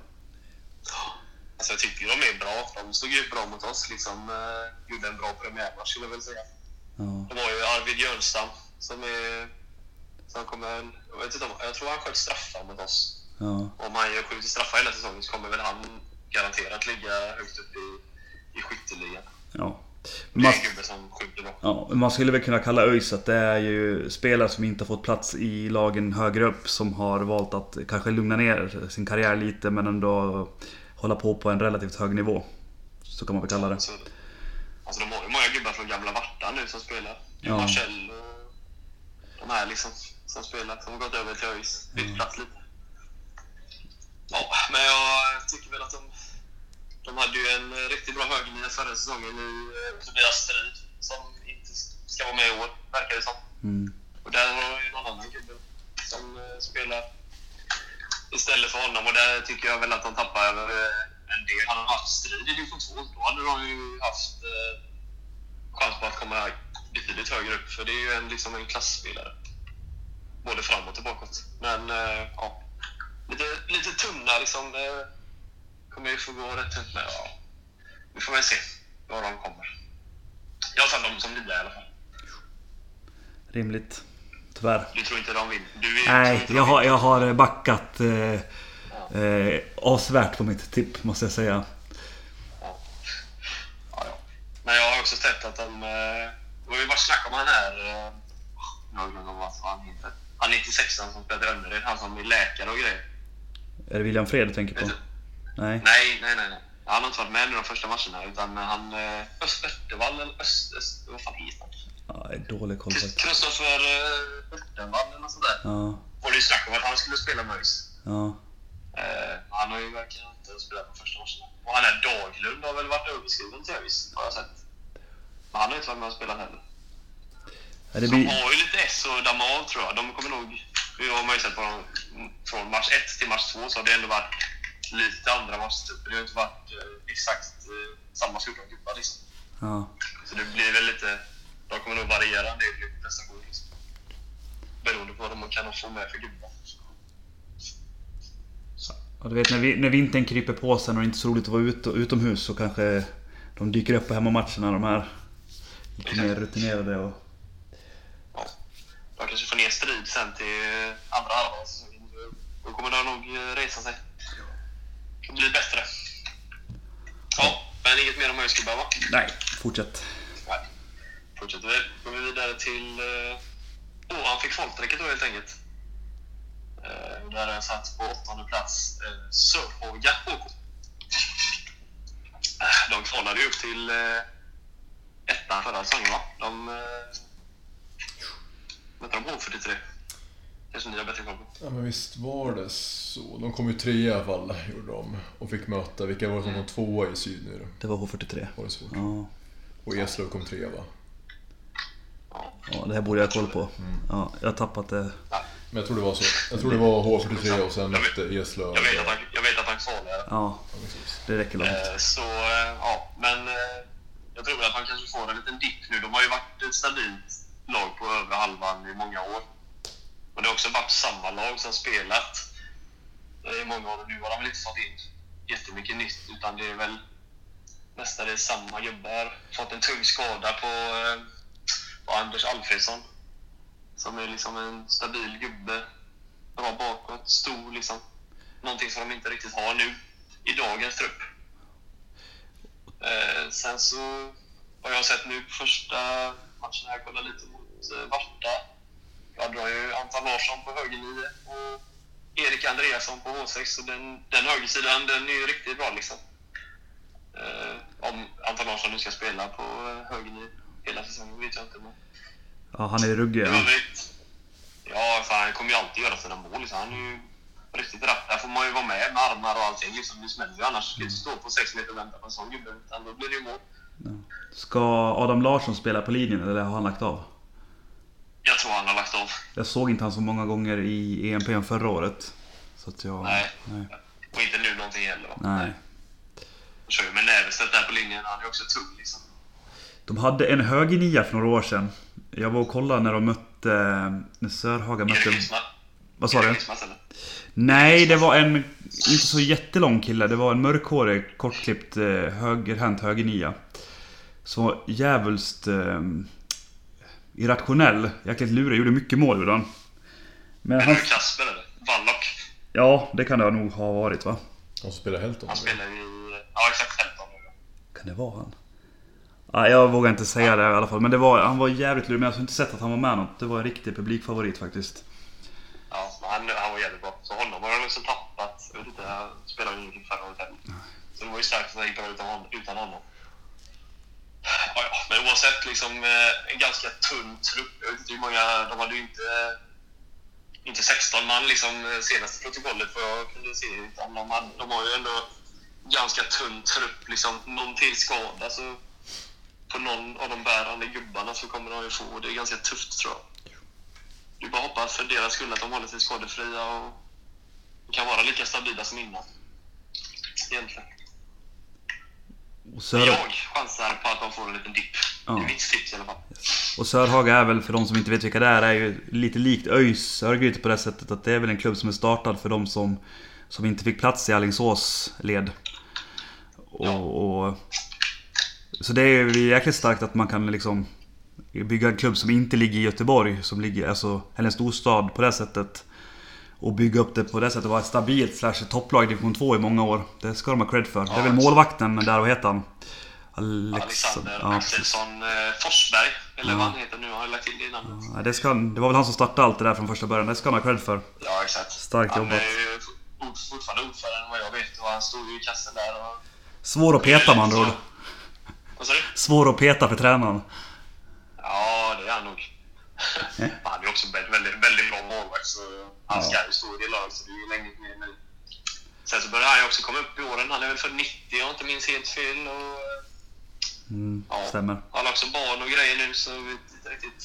Alltså jag tycker de är bra. De stod ju bra mot oss. Liksom, eh, gjorde en bra premiärmatch skulle jag väl säga. Ja. Det var ju Arvid Jönstam som är... Som kommer, jag, vet inte om, jag tror han sköt straffar mot oss. Ja. Om han gör skjuter straffar hela säsongen så kommer väl han garanterat ligga högt upp i, i skytteligan. ja. Man, ja, man skulle väl kunna kalla ÖIS att det är ju spelare som inte har fått plats i lagen högre upp som har valt att kanske lugna ner sin karriär lite men ändå hålla på på en relativt hög nivå. Så kan man väl kalla det. Alltså, alltså de har ju många gubbar från gamla Varta nu som spelar. Ja. Marcel och de här liksom som spelar. Som har gått över till ÖIS. Bytt plats lite. Ja, men jag tycker väl att de... De hade ju en riktigt bra högernia förra säsongen i eh, Tobias Strid som inte ska vara med i år, verkar det som. Mm. Och där har ju någon annan gubbe som eh, spelar istället för honom. Och där tycker jag väl att de tappar över eh, en del. Hade de haft strid i division 2, då hade de ju haft eh, chans på att komma betydligt högre upp. För det är ju en, liksom en klassspelare. Både framåt och bakåt. Men eh, ja, lite, lite tunna liksom. Det kommer ju få gå rätt ut med. Ja. Vi får väl se var de kommer. Jag tar dem som nia i alla fall. Rimligt. Tyvärr. Du tror inte de är, Nej, jag har, jag har backat eh, eh, avsevärt på mitt tipp måste jag säga. Ja. Ja, ja. Men jag har också sett att de... eh, Det har ju varit snack om han här... eh, Jag glömde vad han heter. Han 96 som spelar i Önnered. Han som är läkare och grejer. Är det William Fred du tänker på? Nej. Nej, nej, nej. nej. Han har inte varit med nu de första matcherna. Utan han... eh, Öst Örtevall eller Öst... Öst vad fan heter han? Ja, är dålig koll faktiskt. Kristoffer eh, Örtenvall eller något sånt där. Ja, Var det ju snack om att han skulle spela med ÖIS. ja. Eh, han har ju verkligen inte spelat de första matcherna. Och han är Daglund har väl varit överskriven till ÖIS, har jag sett. Men han har inte varit med och spelat heller. Ja, det De blir... har ju lite S och Damal tror jag. De kommer nog... Vi har ju sett på dem från match 1 till match 2 så har det ändå varit lite andra matchtyper. Det har inte varit eh, exakt eh, samma 14 gubbar liksom. Ja. Så det blir väl lite... De kommer nog variera en del i prestation liksom. Beroende på vad de kan få med för gubbar. Och du vet när, vi, när vintern kryper på sen och det inte är så roligt att vara ut, utomhus så kanske de dyker upp på hemmamatcherna de här lite mer rutinerade och... ja, de kanske får ner strid sen till andra halvan. Då kommer de nog eh, resa sig. Det blir bättre. Ja, men inget mer om ÖIS-gubbar va? Nej, fortsätt. Nej. Fortsätter vi. Går vi vidare till... eh, Åh, han fick folkstrecket då helt enkelt. Uh, där har jag satt på åttonde plats uh, Sörhåga HK. Eh, De kvalade ju upp till uh, ettan förra säsongen va? De... Uh, mötte de H43? Kanske ni har bättre koll på? Ja men visst var det så. De kom ju trea i alla fall, gjorde de. Och fick möta, vilka var det som kom tvåa i syd nu då? Det var H43. Var det så? Ja. Och Eslöv kom trea va? Ja. det här borde jag ha koll på. Ja, jag har tappat det. Men jag tror det var så. Jag tror det var H43 och sen mötte Eslöv. Jag vet att han, jag vet att han kvalade. Ja, Ja, det räcker långt. Eh, Så, eh, ja. Men eh, jag tror att han kanske får en liten dipp nu. De har ju varit ett stabilt lag på över halvan i många år. Och det har också varit samma lag som spelat eh, i många år. Nu har de väl inte fått in jättemycket nytt, utan det är väl mestadels samma gubbar. Fått en tung skada på, eh, på Anders Alfredsson. Som är liksom en stabil gubbe. Bra bakåt, stor liksom. Någonting som de inte riktigt har nu i dagens trupp. Eh, sen så har jag sett nu på första matchen här, kolla lite mot eh, Varta. Jag drar ju Anton Larsson på högernio och Erik Andreasson på H6. Så den, den högersidan, den är ju riktigt bra liksom. Eh, om Anton Larsson nu ska spela på eh, högernio hela säsongen vet jag inte. Men Ja, han är ruggig. Ja. ja, fan, han kommer ju alltid göra sina mål. Liksom. Han är ju riktigt rapp. Där får man ju vara med med armar och allting. Liksom. Det smäller ju annars. Inte stå på sex meter och vänta på en sån gubbe. Utan då blir det ju mål. Ska Adam Larsson spela på linjen eller har han lagt av? Jag tror han har lagt av. Jag såg inte han så många gånger i EMP förra året. Så att jag... Nej. nej. Och inte nu någonting heller. va? nej. Jag kör ju med Näverstedt där på linjen. Han är också tung liksom. De hade en högernia för några år sedan. Jag var och kollade när de mötte... När Sörhaga mötte... Vad sa du? Nej, det var en inte så jättelång kille. Det var en mörkhårig, kortklippt, eh, högerhänt högernia. Som var jävulst eh, irrationell. Jäkligt lurig. Gjorde mycket mål gjorde han. Men han... du Kasper eller? Wallock? Ja, det kan det nog ha varit va? De spelar Helton. Han spelar i... Ja, exakt Helton. Kan det vara han? Ja, jag vågar inte säga det i alla fall. Men det var, han var jävligt lurig. Men jag har inte sett att han var med något. Det var en riktig publikfavorit faktiskt. Ja, han, han var jävligt bra. Så honom har jag liksom tappat. Jag vet inte, han spelade ju ingenting förra året heller. Så det var ju starkt att han gick bra utan honom. Ja, ja, men oavsett liksom eh, en ganska tunn trupp. Jag vet inte hur många, de hade ju inte, inte 16 man liksom eh, senaste protokollet vad jag kunde se. Utan de, hade, de har ju ändå ganska tunn trupp. Liksom, någon till skada så på någon av de bärande gubbarna så kommer de ju få. Det är ganska tufft tror jag. Du bara hoppas för deras skull att de håller sig skadefria och kan vara lika stabila som innan. Egentligen. Sör, Jag chansar på att de får en liten dipp. Ja. Det är mitt tips i alla fall. och Sörhaga är väl, för de som inte vet vilka det är, är ju lite likt ÖIS Örgryte på det sättet att det är väl en klubb som är startad för de som, som inte fick plats i Alingsås led. Och, och, så det är ju jäkligt starkt att man kan liksom bygga en klubb som inte ligger i Göteborg, som ligger, alltså, eller en storstad på det sättet. Och bygga upp det på det sättet och vara ett stabilt slash topplag i division 2 i många år. Det ska de ha cred för. Det är väl målvakten där, vad heter han? Alex... Alexander ja. Axelsson eh, Forsberg, eller Ja. vad han heter nu, har jag lagt till det innan. Ja, det, ska, det var väl han som startade allt det där från första början. Det ska han ha cred för. Ja, exakt. Starkt han jobbat. är ju fort- fortfarande ordförande vad jag vet och han stod ju i kassen där och... Svår att peta med andra ord. Vad sa du? Svår att peta för tränaren. Ja, det är han nog. han är också väldigt, väldigt, väldigt bra målvakt så han ska ju stå i det laget så det är ju länge med nu. Sen så börjar han ju också komma upp i åren. Han är väl för 90 om jag inte minns helt fel. Och, Mm, ja, stämmer. Han har också barn och grejer nu så vi vet inte riktigt.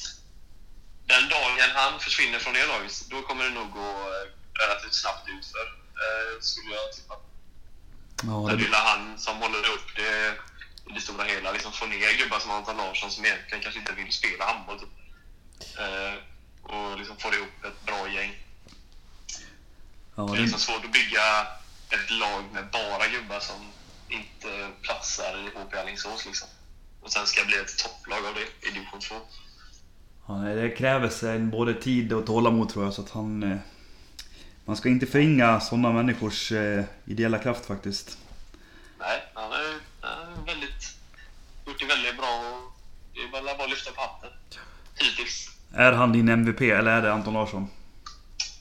Den dagen han försvinner från det laget, då kommer det nog gå eh, relativt snabbt utför. Eh, skulle jag tippa. Ja, det, det är han som håller upp det i det stora hela. Liksom få ner gubbar som Anton Larsson som egentligen kanske inte vill spela handboll. Typ. Eh, och liksom få ihop ett bra gäng. Ja, Det är det, liksom svårt att bygga ett lag med bara gubbar som inte platsar i HP Alingsås. Liksom. Och sen ska det bli ett topplag av det i division 2. ja, det krävs både tid och tålamod tror jag. Så att han... eh, Man ska inte förringa sådana människors eh, ideella kraft faktiskt. Nej, han har ju han har väldigt, gjort det väldigt bra och det är bara att lyfta på hatten. Hittills. Är han din MVP eller är det Anton Larsson?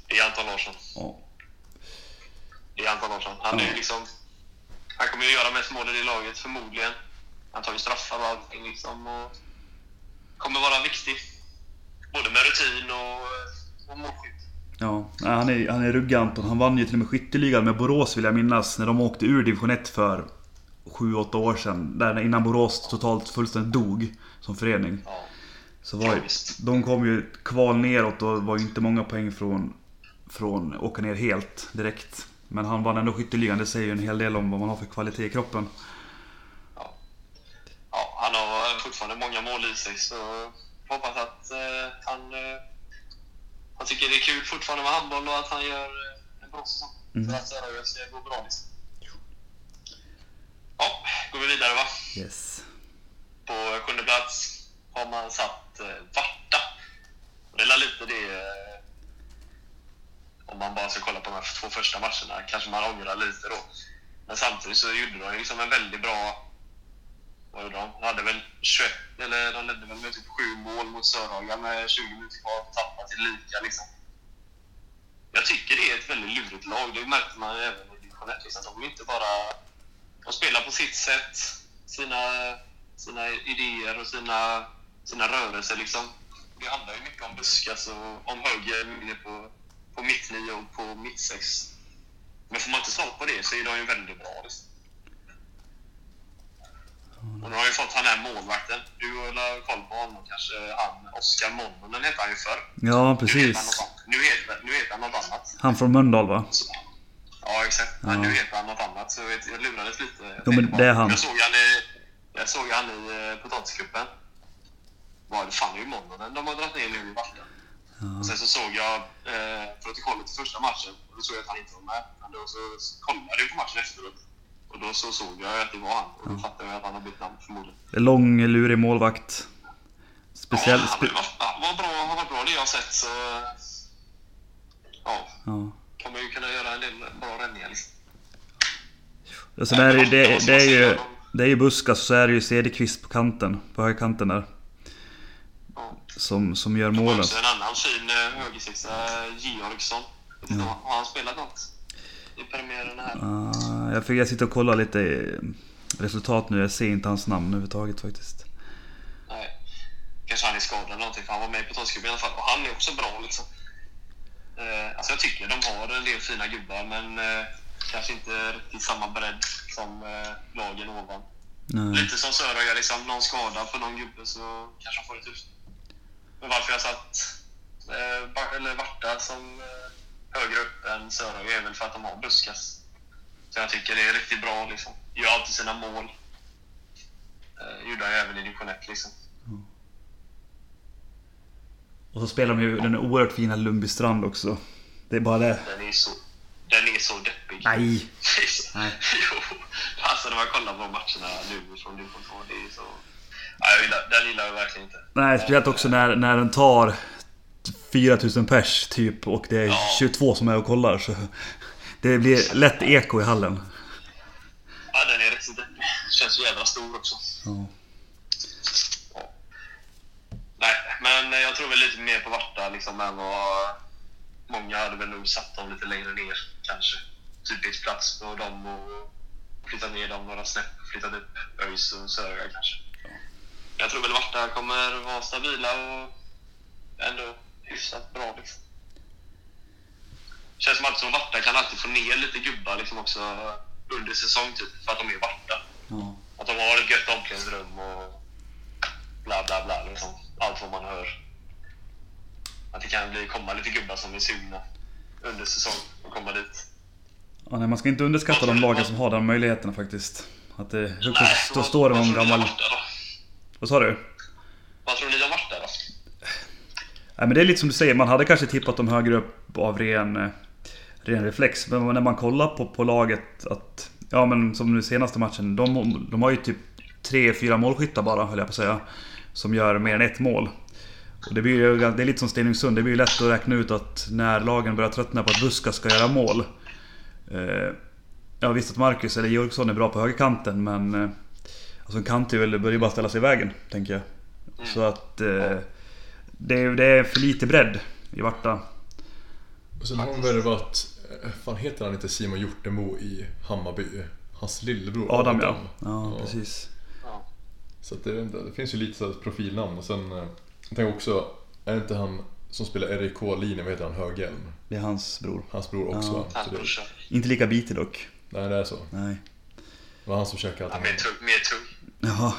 Det är Anton Larsson. Ja. Det är Anton Larsson. Han är liksom... Han kommer ju göra mest mål i det laget förmodligen. Han tar ju straffar och allting liksom och kommer vara viktig. Både med rutin och, och målskytt. Ja, han är, han är ruggig Anton. Han vann ju till och med skytteligan med Borås vill jag minnas. När de åkte ur division 1 för 7-8 år sedan. Där innan Borås totalt fullständigt dog som förening. Ja. Så var ju, de kom ju kval neråt och var ju inte många poäng från, från åka ner helt direkt. Men han vann ändå skytteligan. Det säger ju en hel del om vad man har för kvalitet i kroppen. Ja. ja, han har fortfarande många mål i sig så hoppas att eh, han, eh, han tycker det är kul fortfarande med handboll och att han gör eh, en bra säsong. Mm. För att Söröja ska gå bra liksom. Ja, går vi vidare va? Yes. På sjunde plats har man satt eh, Varta. Och det är lite det... Om man bara ska kolla på de här två första matcherna kanske man ångrar lite då. Men samtidigt så gjorde de liksom en väldigt bra... Vad gjorde de? De hade väl 21, eller de ledde väl med typ 7 mål mot Sörhaga med 20 minuter kvar. Tappade till lika liksom. Jag tycker det är ett väldigt lurigt lag. Det märkte man ju även i division 1. Liksom. De inte bara... De spelar på sitt sätt. Sina, sina idéer och sina, sina rörelser liksom. Det handlar ju mycket om buskas och om höger linje på, på mittnio och på mittsex. Men får man inte svar på det så är de ju väldigt bra. Liksom. Och nu har jag fått han här målvakten. Du har koll på honom kanske. Han Oskar Monnonen hette han ju förr. Ja, Nu heter han precis. Nu heter, han något annat. Han från Mölndal va? Så, ja, exakt. Men nu heter han något annat. Så jag, jag lurades lite. Jag Jo, men det är han. Jag såg han i, jag såg han i eh, potatiskuppen. Var det fan är ju Monnonen de har dragit ner nu i vatten. Och sen så såg jag eh, protokollet till första matchen och då såg jag att han inte var med. Men då så kollade jag på matchen efteråt. Och då så såg jag att det var han. Och då fattade jag att han har bytt namn förmodligen. Lång, lurig målvakt. Speciell... Ja, han varit- han var bra, han var bra det jag har sett så... Ja, ja. kommer ju kunna göra en del bra räddningar liksom. Alltså det, är, ju- det, det, är ju, det är ju Buskas och så är det ju Cederqvist på kanten. På högerkanten där. Som, som gör målen. också en annan fin eh, högersexa, Georgsson. Inte, Har han spelat något i premiären här? Ah, jag, fick, jag sitter och kollar lite eh, resultat nu. Jag ser inte hans namn överhuvudtaget faktiskt. Nej. Kanske han är skadad eller någonting, för han var med i potatiskuppen i alla fall. Och han är också bra liksom. Eh, alltså jag tycker de har en del fina gubbar, men kanske inte riktigt samma bredd som lagen ovan. Nej. Lite som Söröja, liksom, någon skada på någon gubbe så kanske han får det tufft. Men varför jag satt eh, eller Varta som eh, högre upp än Söröja är väl för att de har Buskas. Så jag tycker det är riktigt bra. Liksom. Gör alltid sina mål. Eh, gjorde han ju även i division 1 liksom. Och så spelar de ju den oerhört fina Lundbystrand också. Det är bara det. Den är så, den är så deppig. Nej! Nej. jo, alltså när man kollar på matcherna nu från division 2, det är så... Gillar, den gillar jag verkligen inte. Nej, speciellt också när, när den tar 4000 pers typ och det är Ja. 22 som är och kollar. Så det blir lätt eko i hallen. Ja, den är riktigt deppig. Känns så jävla stor också. Ja. Ja. Nej, men jag tror väl lite mer på Varta liksom än vad... Många hade väl nog satt dem lite längre ner kanske. Typiskt plats på dem och flyttat ner dem några snäpp. Flyttat upp ÖIS och Söröja kanske. Jag tror väl Varta kommer vara stabila och ändå hyfsat bra liksom. Känns som att som Varta kan alltid få ner lite gubbar liksom också under säsong typ, för att de är Varta. Ja. Att de har ett gött omklädningsrum och bla bla bla. Liksom. Allt vad man hör. Att det kan bli, komma lite gubbar som är sugna under säsong och komma dit. Ja, nej, man ska inte underskatta de lagen som har den möjligheten faktiskt. Att det, då, står det någon gammal... Varta? Vad sa du? Vad tror ni om Varta då? Nej, men det är lite som du säger, man hade kanske tippat dem högre upp av ren, eh, ren reflex. Men när man kollar på, på laget att... Ja men som nu senaste matchen, de, de har ju typ tre, fyra målskyttar bara höll jag på att säga. Som gör mer än ett mål. Och det, blir ju, det är lite som Stenungsund, det blir ju lätt att räkna ut att när lagen börjar tröttna på att Buska ska göra mål. Eh, jag visst att Marcus eller Georgsson är bra på högerkanten men... Alltså en kant är väl, börjar ju bara ställa sig i vägen, tänker jag. Så att... Eh, det, är- det är för lite bredd i Varta. Och sen har de värvat, eh, fan heter han inte Simon Hjortemo i Hammarby? Hans lillebror Adam ja. Ja, precis. Ja. Så att det, det finns ju lite så profilnamn och sen... eh, Jag tänker också, är det inte han som spelar RIK-linjen, vad heter han? Höghjelm? Det är hans bror. Hans bror också Ja. Hans brorsa. Inte lika bitig dock. nej det är så. Nej. Det var han som käkade Ja, allt. mer tung. Mer tung. Jaha.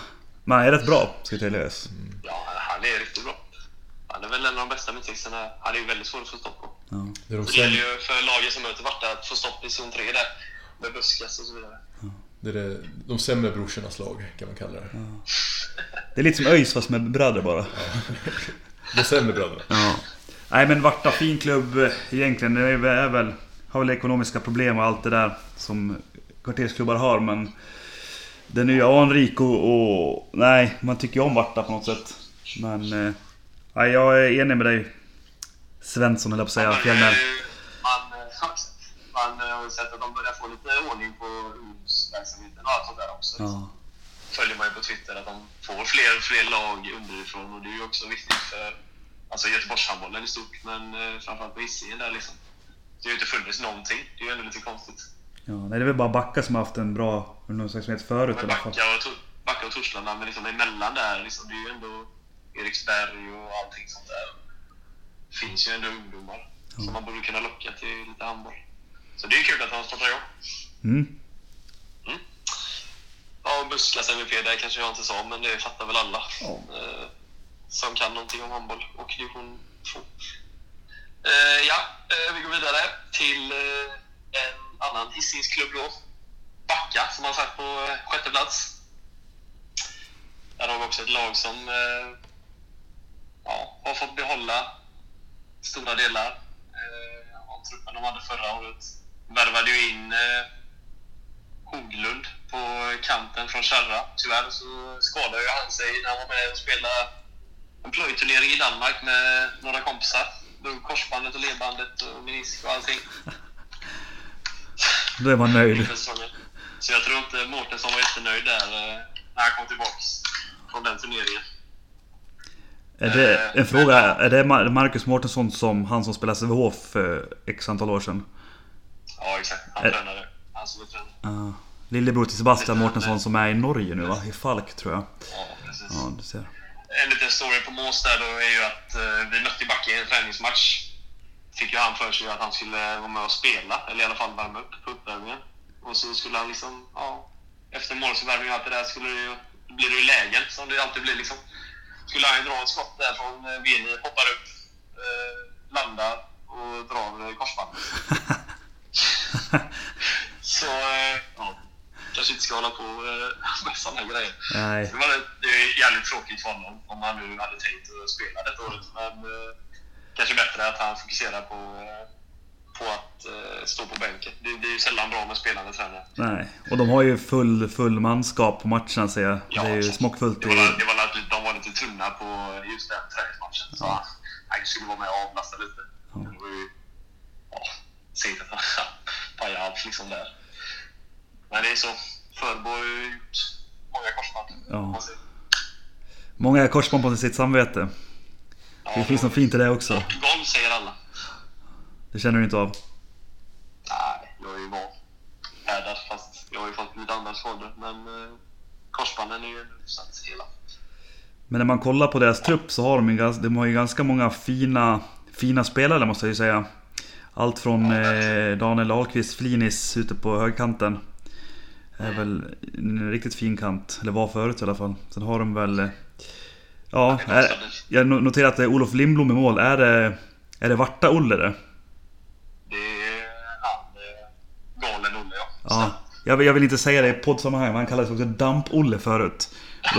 Men han är rätt bra, ska tilläggas. Ja, han är riktigt bra. Han är väl en av de bästa mittexterna. Han är ju väldigt svår att få stopp på. Ja. Det är de, Så det gäller ju för lagen som möter Varta att få stopp i zon 3 där. Med Buskas och så vidare. det är det, de sämre brorsornas lag kan man kalla det. Det är lite som ÖIS fast med bröder bara. De sämre bröderna. Ja. Nej men Varta, fin klubb eh, egentligen. Det är väl- är väl, har väl ekonomiska problem och allt det där som kvartersklubbar har men... Den ju anrik och. Nej, man tycker ju om Varta på något sätt. Men... eh, Nej, jag är enig med dig. Svensson höll jag på att säga. Fjällnär. ju- Man, eh, man eh, har ju sett att de börjar få lite ordning på ungdomsverksamheten och allt sånt där också. Ja. Följer man ju på Twitter att de får fler och fler lag underifrån och det är ju också viktigt för alltså Göteborgshandbollen i stort men eh, framförallt på Hisingen där liksom. Det har ju inte funnits någonting. Det är ju ändå lite konstigt. Ja, nej, det är väl bara Backa som har haft en bra ungdomsverksamhet förut i Men alla fall. Backa och, Backa och Torslanda, men liksom emellan där, liksom, det är ju ändå Eriksberg och allting sånt där. Det finns ju ändå ungdomar som man borde kunna locka till lite handboll. Så det är kul att han startar igång. Mm. Ja, Puskas MVP, det kanske jag inte sa, men det fattar väl alla. Ja. Eh, som kan någonting om handboll och division 2. Eh, ja, eh, vi går vidare till eh, en annan Hisingsklubb då. Backa, som har sagt på eh, sjätte plats. Där har vi också ett lag som eh, ja, har fått behålla stora delar eh, av truppen de hade förra året. Värvade ju in Hoglund på kanten från Kärra. Tyvärr så skadade ju han sig när han var med och spelade en plöjturnering i Danmark med några kompisar. Drog korsbandet och ledbandet och menisk och allting. Då är man nöjd. Så jag tror inte Mårtensson var jättenöjd där eh, när han kom tillbaks från den turneringen. Är det, en fråga, är det Mar- Marcus Mårtensson som han som spelade Sävehof för x antal år sedan? Ja, exakt. Han Eh. tränade. Han som är tränare. Uh, lillebror till Sebastian Mårtensson som är i Norge nu va? I Falk tror jag. Ja, precis. Ja, du ser. En liten story på Mås där då är ju att eh, vi mötte Backe i en träningsmatch. Fick ju han för sig att han skulle vara med och spela, eller i alla fall värma upp på uppvärmningen. Och så skulle han liksom, ja, efter målsuppvärmning och allt det där skulle det ju, blir det ju lägen som det alltid blir liksom. Skulle han ju dra ett skott där från eh, V9, hoppar upp, eh, landar och drar eh, korsbandet. så, eh, ja. Kanske inte ska hålla på eh, med sådana grejer. Nej. Det, var, det är jävligt tråkigt för honom om han nu hade tänkt att spela detta året. Men eh, kanske bättre att han fokuserar på, eh, på att eh, stå på bänken. Det blir ju sällan bra med spelande tränare. Nej. Och de har ju full, full manskap på matcherna ser jag. Det är ju smockfullt det var, det var, De var lite tunna på just den träningsmatchen. Så han, skulle vara med och avlasta lite. Det var ju... Ja, segt att han pajade allt liksom där. Men det är så. Förbo har ju gjort många korsband. Ja. Många korsband på sitt samvete. Ja, Det finns något fint i det också. Golv säger alla. Det känner du inte av? Nej, jag är ju van. Härdad, fast jag har ju fått lite andra skador. Men eh, korsbanden är ju hyfsat hela. Men när man kollar på deras trupp så har de ju, de har ju ganska många fina, fina spelare måste jag ju säga. Allt från eh, Daniel Ahlqvist, Flinis ute på högkanten. Är väl en riktigt fin kant, eller var förut i alla fall. Sen har de väl... eh, Ja, är jag no- noterar att det är Olof Lindblom i mål. Är det, är det Varta-Olle? Det ja. Ja, jag, vill- jag vill inte säga det i poddsammanhang, men han kallades också Damp-Olle förut.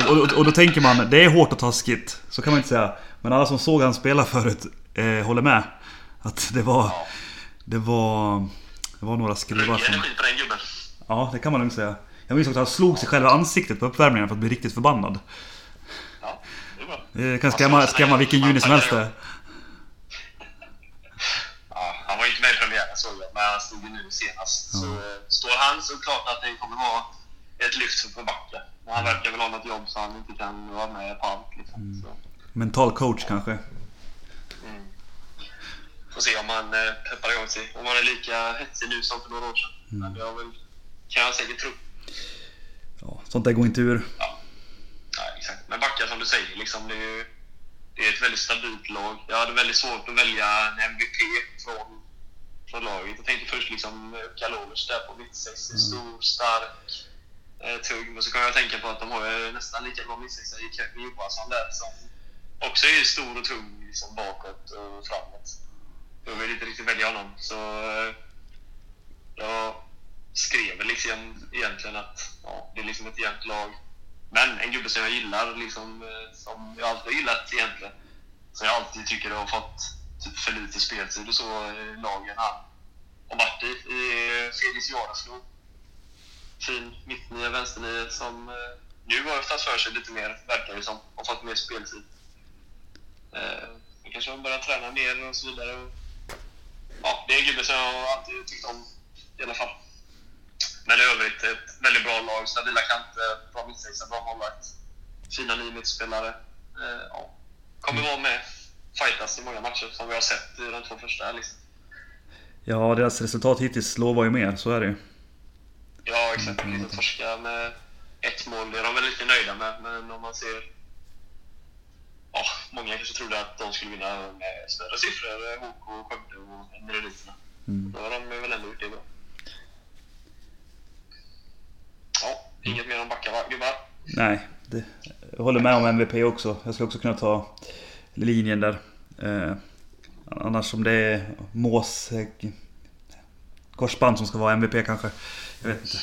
Och, och, och då tänker man, det är hårt och taskigt. Så kan man inte säga. Men alla som såg han spela förut eh, håller med. Att det var... Det var... Det var några skruvar som... på den gubben. Ja, det kan man lugnt säga. Jag minns också att han slog sig själv i ansiktet på uppvärmningen för att bli riktigt förbannad. Ja, det. Det kan skrämma, skrämma vilken juni som helst det. Ja, han var ju inte med i premiären såg jag, men han stod ju nu senast. Så eh, står han så klart att det kommer vara ett lyft för Backa. Men han verkar väl ha något jobb så han inte kan vara med på allt. Liksom. Så. Mental coach kanske. Mm. Får se om han eh, peppar igång sig. Om han är lika hetsig nu som för några år sedan. Men det har väl, kan jag säkert tro. Ja, sånt där går inte ur. Ja, exakt. Men Backa som du säger, liksom, det, är ju, det är ett väldigt stabilt lag. Jag hade väldigt svårt att välja en MVP från, från laget. Jag tänkte först liksom Kalovic där på mittsex. Stor, stark, eh, tung. Och så kan jag tänka på att de har ju nästan lika bra mittsexa i Kevin Johansson där som också är stor och tung liksom bakåt och framåt. Jag vill inte riktigt välja honom. Så eh, jag skrev liksom egentligen att ja, det är liksom ett jämnt lag. Men en gubbe som jag gillar, liksom, eh, som jag alltid har gillat egentligen. Som jag alltid tycker har fått för lite speltid och så i lagen han har varit i. i eh, Felix Jaroslo. Fin mittnia, vänsternia som eh, nu har tagit för sig lite mer, verkar det som. Har fått mer speltid. Eh, kanske har börjat träna mer och så vidare. Ja, det är en gubbe som jag alltid tyckt om i alla fall. Men i övrigt ett väldigt bra lag. Stabila kanter, bra mittsexa, bra målvakt. Fina nio mittspelare. Eh, ja. Kommer vara med fightas i många matcher som vi har sett i de två första. Liksom. Ja, deras resultat hittills lovar ju mer, så är det ju. Ja, exakt. Lite torska med ett mål. Det är de väl lite nöjda med. Men om man ser... Ja, många kanske trodde att de skulle vinna med större siffror. HK, Skövde och Merediterna. Mm. Då har de väl ändå gjort det bra. Ja, Inget mer om backar va, gubbar? Nej, det, jag håller med om MVP också. Jag skulle också kunna ta linjen där. Eh, annars om det är Mås eh, korsband som ska vara MVP kanske. Jag vet inte.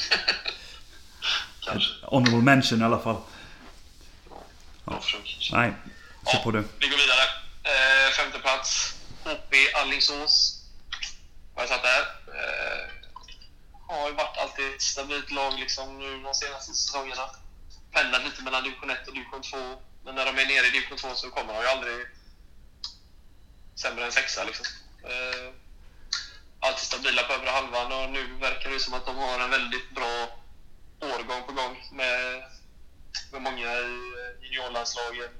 Honorable mention i alla fall. Försök. Nej, kör på du. Vi går vidare. Eh, femte plats. HP Alingsås. Har jag satt där. Eh, har ju varit alltid ett stabilt lag liksom nu de senaste säsongerna. Pendlat lite mellan division 1 och division 2. Men när de är nere i division 2 så kommer de ju aldrig sämre än sexa liksom. Eh, alltid stabila på övre halvan och nu verkar det som att de har en väldigt bra årgång på gång med, med många i juniorlandslagen,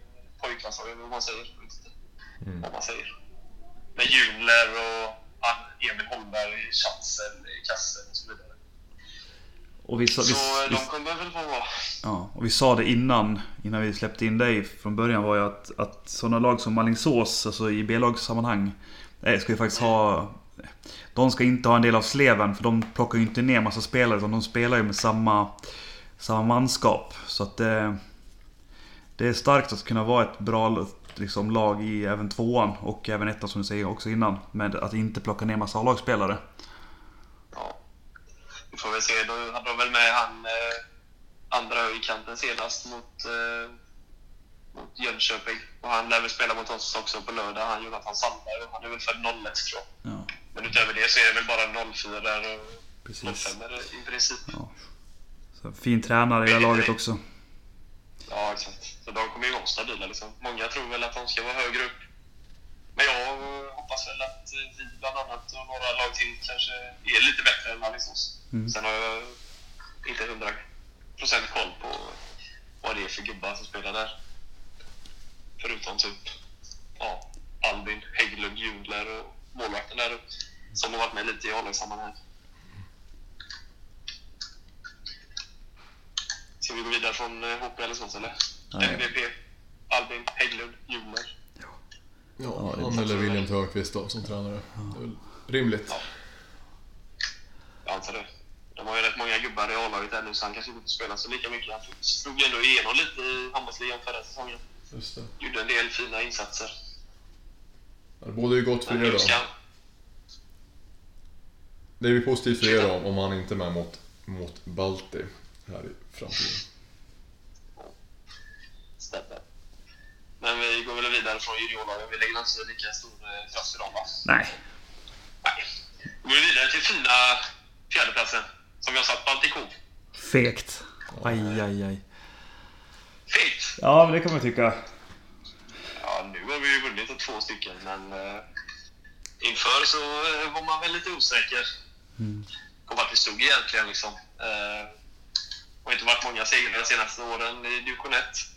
pojklandslagen, vad man säger. Inte vad man säger. Med Junler och Emil Holmberg i Schatzel i kassen och så vidare. Och vi, sa, Så eh, vi, de kommer väl vara... ja, och vi sa det innan, innan vi släppte in dig från början var ju att, att sådana lag som Alingsås, alltså i B-lagssammanhang, eh, ska ju faktiskt ha... De ska inte ha en del av sleven för de plockar ju inte ner massa spelare utan de spelar ju med samma, samma manskap. Så att det, det är starkt att kunna vara ett bra liksom, lag i även tvåan och även ettan som du säger också innan. Med att inte plocka ner massa A-lagsspelare. Vi får väl se. Då hade de väl med han eh, andra högerkanten senast mot, eh, mot Jönköping. Och han lär väl spela mot oss också på lördag, han Jonathan Sandberg. Och Han är väl född 01 tror jag. Ja, Men utöver det så är det väl bara 04 och precis. 05 i princip. Ja. Så, fin tränare i det laget också. Ja, exakt. Så de kommer ju vara stabila liksom. Många tror väl att de ska vara högre upp. Men jag hoppas väl att vi bland annat och några lag till kanske är lite bättre än Alingsås. Mm. Sen har jag inte hundra procent koll på vad det är för gubbar som spelar där. Förutom typ ja, Albin, Hägglund, Jundler och målvakten där som har varit med lite i A-lagssammanhang. Ska vi gå vidare från eh, HP Alingsås eller? Nej. MVP, Albin, Hägglund, Jundler. Ja, Ja, han eller William Törnqvist då som tränare. Det är väl rimligt. Jag antar det. De har ju rätt många gubbar i A-laget där nu så han kanske inte får spela så lika mycket. Han slog ju ändå igenom lite i handbollsligan förra säsongen. Just det. Gjorde en del fina insatser. Ja, Det borde ju gott för er nu då. Det är ju positivt för er då om han inte är med mot, mot Balti här i framtiden. Stämmer. Men vi går väl vidare från juniorlagen. Vi lägger inte lika stor eh, kraft i dem va? Nej. Nej. Vi går vidare till fina fjärdeplatsen. Som jag satt Baltikov. Fegt. Aj, aj, aj. Fint! Ja, men det kan man tycka. Ja, nu har vi ju vunnit två stycken, men eh, inför så eh, var man väl lite osäker på vart vi stod egentligen. Liksom. Eh, det har inte varit många segrar de senaste åren i division 1.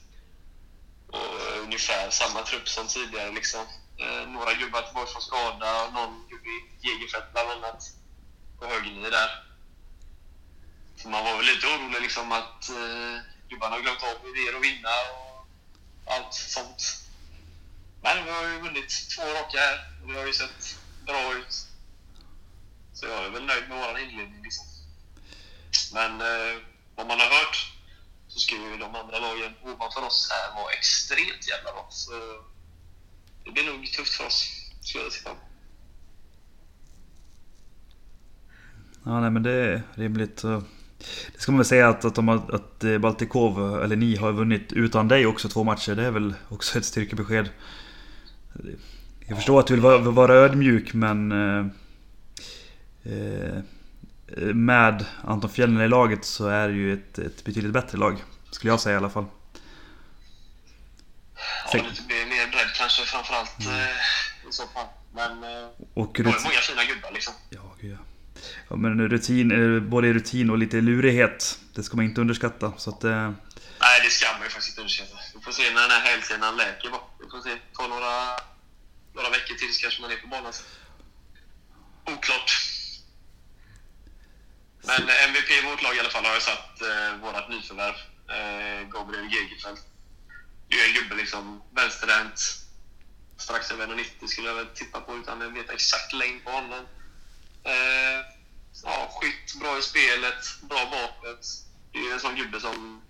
Och eh, ungefär samma trupp som tidigare. Liksom. Eh, några gubbar tillbaka från skada och någon gubbe i Jägerfält bland annat. På högernie där. Så man var väl lite orolig liksom att eh, gubbarna har glömt av idéer att vinna och allt sånt. Men vi har ju vunnit två raka här och det har ju sett bra ut. Så jag är väl nöjd med vår inledning liksom. Men eh, vad man har hört så ska ju de andra lagen ovanför oss här vara extremt jävla bra. Så det blir nog tufft för oss, skulle jag säga. Ja, nej men det är rimligt. Det ska man väl säga att, att, de har, att eh, Baltikov, eller ni, har vunnit utan dig också två matcher. Det är väl också ett styrkebesked. Jag förstår att du vill vara, vara ödmjuk men... Eh, eh med Anton Fjällner i laget så är det ju ett, ett betydligt bättre lag. Skulle jag säga i alla fall. Ja, det blir mer bredd kanske framförallt eh, i så fall. Men eh, Och rutin, många fina gubbar liksom. ja, gud, ja. men rutin, eh, både rutin och lite lurighet. Det ska man inte underskatta. Så att, eh, Nej, det ska man ju faktiskt inte underskatta. Vi får se när den här hälsenan läker bara. Vi får se. Ta några, några veckor till så kanske man är på banan. Oklart. Men eh, MVP i vårt lag i alla fall har jag satt eh, vårat nyförvärv. Eh, Gabriel Gegerfeldt. Det är en gubbe liksom, vänsterhänt. Strax över 1,90 skulle jag väl tippa på utan att veta exakt längd på honom. Eh, ja, skytt, bra i spelet, bra bakåt. det är en sån gubbe som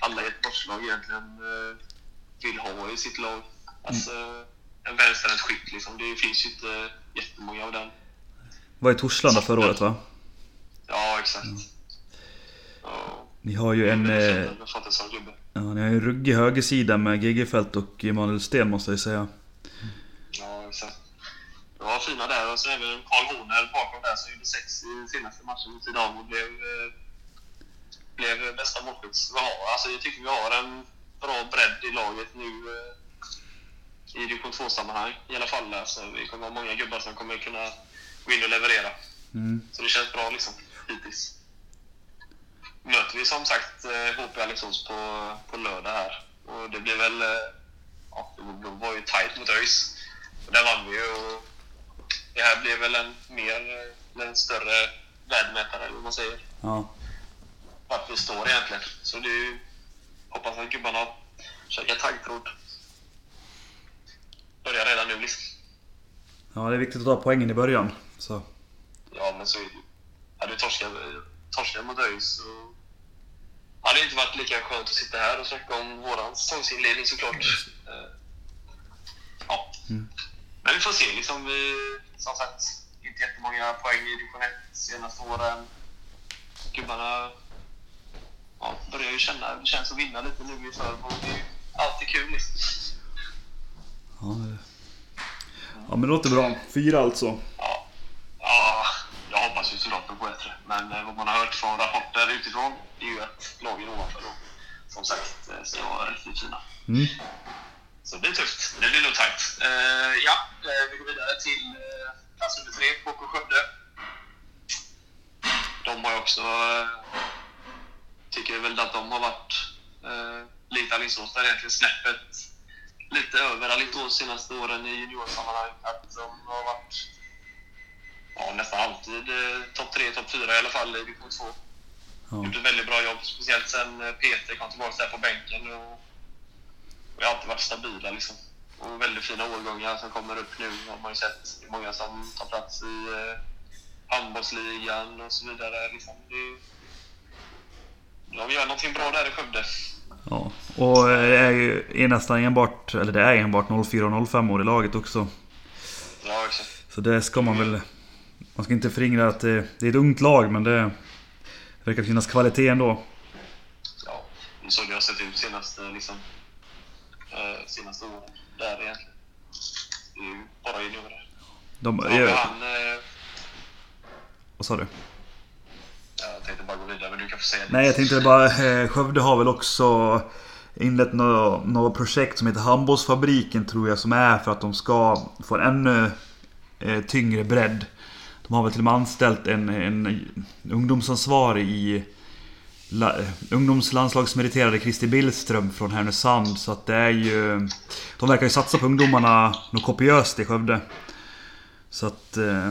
alla Göteborgslag egentligen eh, vill ha i sitt lag. Alltså, en vänsterhänt skytt liksom. Det finns ju inte jättemånga av den. Var i Torslanda förra året va? Ja, exakt. Ja, Ni har ju en, eh, ja, ni har ju en ruggig högersida med Gegenfeldt och Emanuel Sten måste jag säga. Ja, exakt. Det var fina där och så även Karl Horner bakom där som gjorde sex i senaste matchen mot Idag och blev, eh, blev bästa målskytt. Alltså jag tycker vi har en bra bredd i laget nu eh, i division 2-sammanhang i alla fall. Alltså, vi kommer ha många gubbar som kommer kunna gå in och leverera. Mm. Så det känns bra liksom, hittills. Möter vi som sagt eh, HP Alingsås på, på lördag här. Och det blir väl... eh, Ja, det var ju tajt mot ÖIS. Och där vann vi ju och det här blir väl en mer, eh, en större värdemätare eller vad man säger. Ja. Vart vi står egentligen. Så det är ju... Hoppas att gubbarna käkar taggtråd. Börjar redan nu liksom. ja, det är viktigt att ta poängen i början. Så. Ja, men så är det ju. Hade vi torskat, torskat mot ÖIS så hade det inte varit lika skönt att sitta här och snacka om våran säsongsinledning såklart. Eh, Ja. Men vi får se. Liksom vi, som sagt, inte jättemånga poäng i division 1 senaste åren. Gubbarna ja, börjar ju känna, det känns att vinna lite nu inför och det är ju alltid kul liksom. Ja, ja men det låter bra. Fyra alltså. Ja, ja bättre. Men eh, vad man har hört från rapporter utifrån är ju att lagen ovanför då, som sagt, eh, ska vara riktigt fina. Mm. Så det blir tufft. Det blir nog tajt. Eh, ja, vi går vidare till eh, klass under tre, KK Skövde. De har ju också, eh, tycker väl att de har varit eh, lite Alingsås där egentligen snäppet lite över Alingsås senaste åren i juniorsammanhang. Att de har varit ja, nästan alltid eh, topp tre, topp fyra i alla fall i division 2. Ja. Gjort ett väldigt bra jobb, speciellt sen eh, Peter kom tillbaka där på bänken. Och vi har alltid varit stabila liksom. Och väldigt fina årgångar som kommer upp nu har man ju sett. Det är många som tar plats i eh, handbollsligan och så vidare. Liksom. Det, de gör någonting bra där i Skövde. ja. Och eh, det är ju är nästan enbart, eller det är enbart 04 och 05 år i laget också. Ja, exakt. Så det ska man väl... Man ska inte förringa att det, det är ett ungt lag men det verkar finnas kvalitet ändå. Ja, är så det har sett ut senaste, liksom, eh, senaste åren där egentligen. Det är ju bara juniorer. De, jag, han... Eh, vad sa du? jag tänkte bara gå vidare, men du kan få säga det. Nej jag tänkte bara, eh, Skövde har väl också inlett något, projekt som heter Handbollsfabriken tror jag som är för att de ska få en ännu eh, tyngre bredd. De har väl till och med anställt en, en ungdomsansvarig i la, ungdomslandslagsmeriterade Christer Billström från Härnösand. Så att det är ju... De verkar ju satsa på ungdomarna något kopiöst i Skövde. Så att... Eh,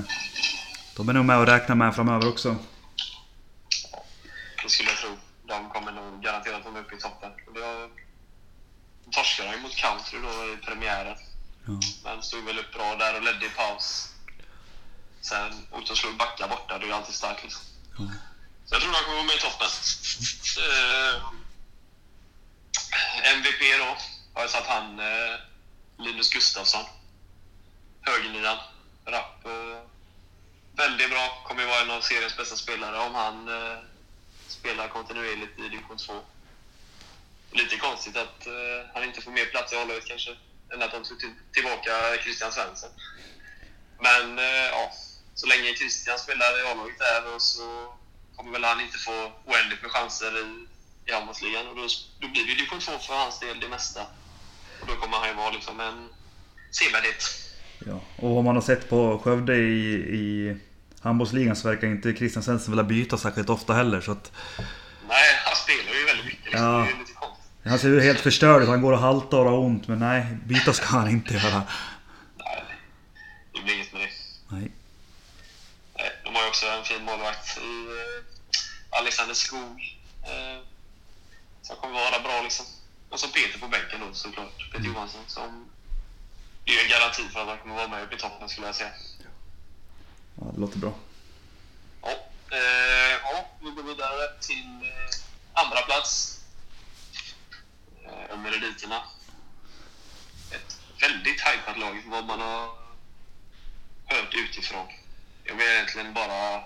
de är nog med och räkna med framöver också. Det skulle jag tro. De kommer nog garanterat vara uppe i toppen. De torskade ju mot country då i premiären. Ja. Men stod väl upp bra där och ledde i paus. Sen åkte och slog backa borta. Det är alltid starkt liksom. Ja. Så jag tror de kommer vara med i toppen. Eh, MVP då har jag satt han eh, Linus Gustafsson. Högernian. Rapp. Eh, väldigt bra. Kommer ju vara en av seriens bästa spelare om han eh, spelar kontinuerligt i division 2. Lite konstigt att han inte får mer plats i A-laget kanske. Än att de tog till, tillbaka Christian Svensson. Men ja, så länge Christian spelar i A-laget där och så kommer väl han inte få oändligt med chanser i, i handbollsligan. Och då, då blir det ju division 2 för hans del det mesta. Och då kommer han ju vara liksom en sevärdhet. Ja, och vad man har sett på Skövde i, i handbollsligan så verkar inte Christian Svensson vilja byta särskilt ofta heller. Så att, Nej, han spelar ju väldigt mycket. Liksom. Ja. Han ser ju helt förstörd ut. Han går och haltar och har ont. Men nej, byta ska han inte göra. Nej, det blir inget med det. Nej. Nej, de har ju också en fin målvakt i eh, Alexander Skog. Eh, som kommer vara bra liksom. Och så Peter på bänken då såklart. Peter Johansson som... Är ju en garanti för att han kommer vara med uppe i toppen skulle jag säga. Ja, det låter bra. Ja, eh, ja vi går vidare till eh, andra plats eh, under eliterna. Ett väldigt hajpat lag vad man har hört utifrån. Jag har egentligen bara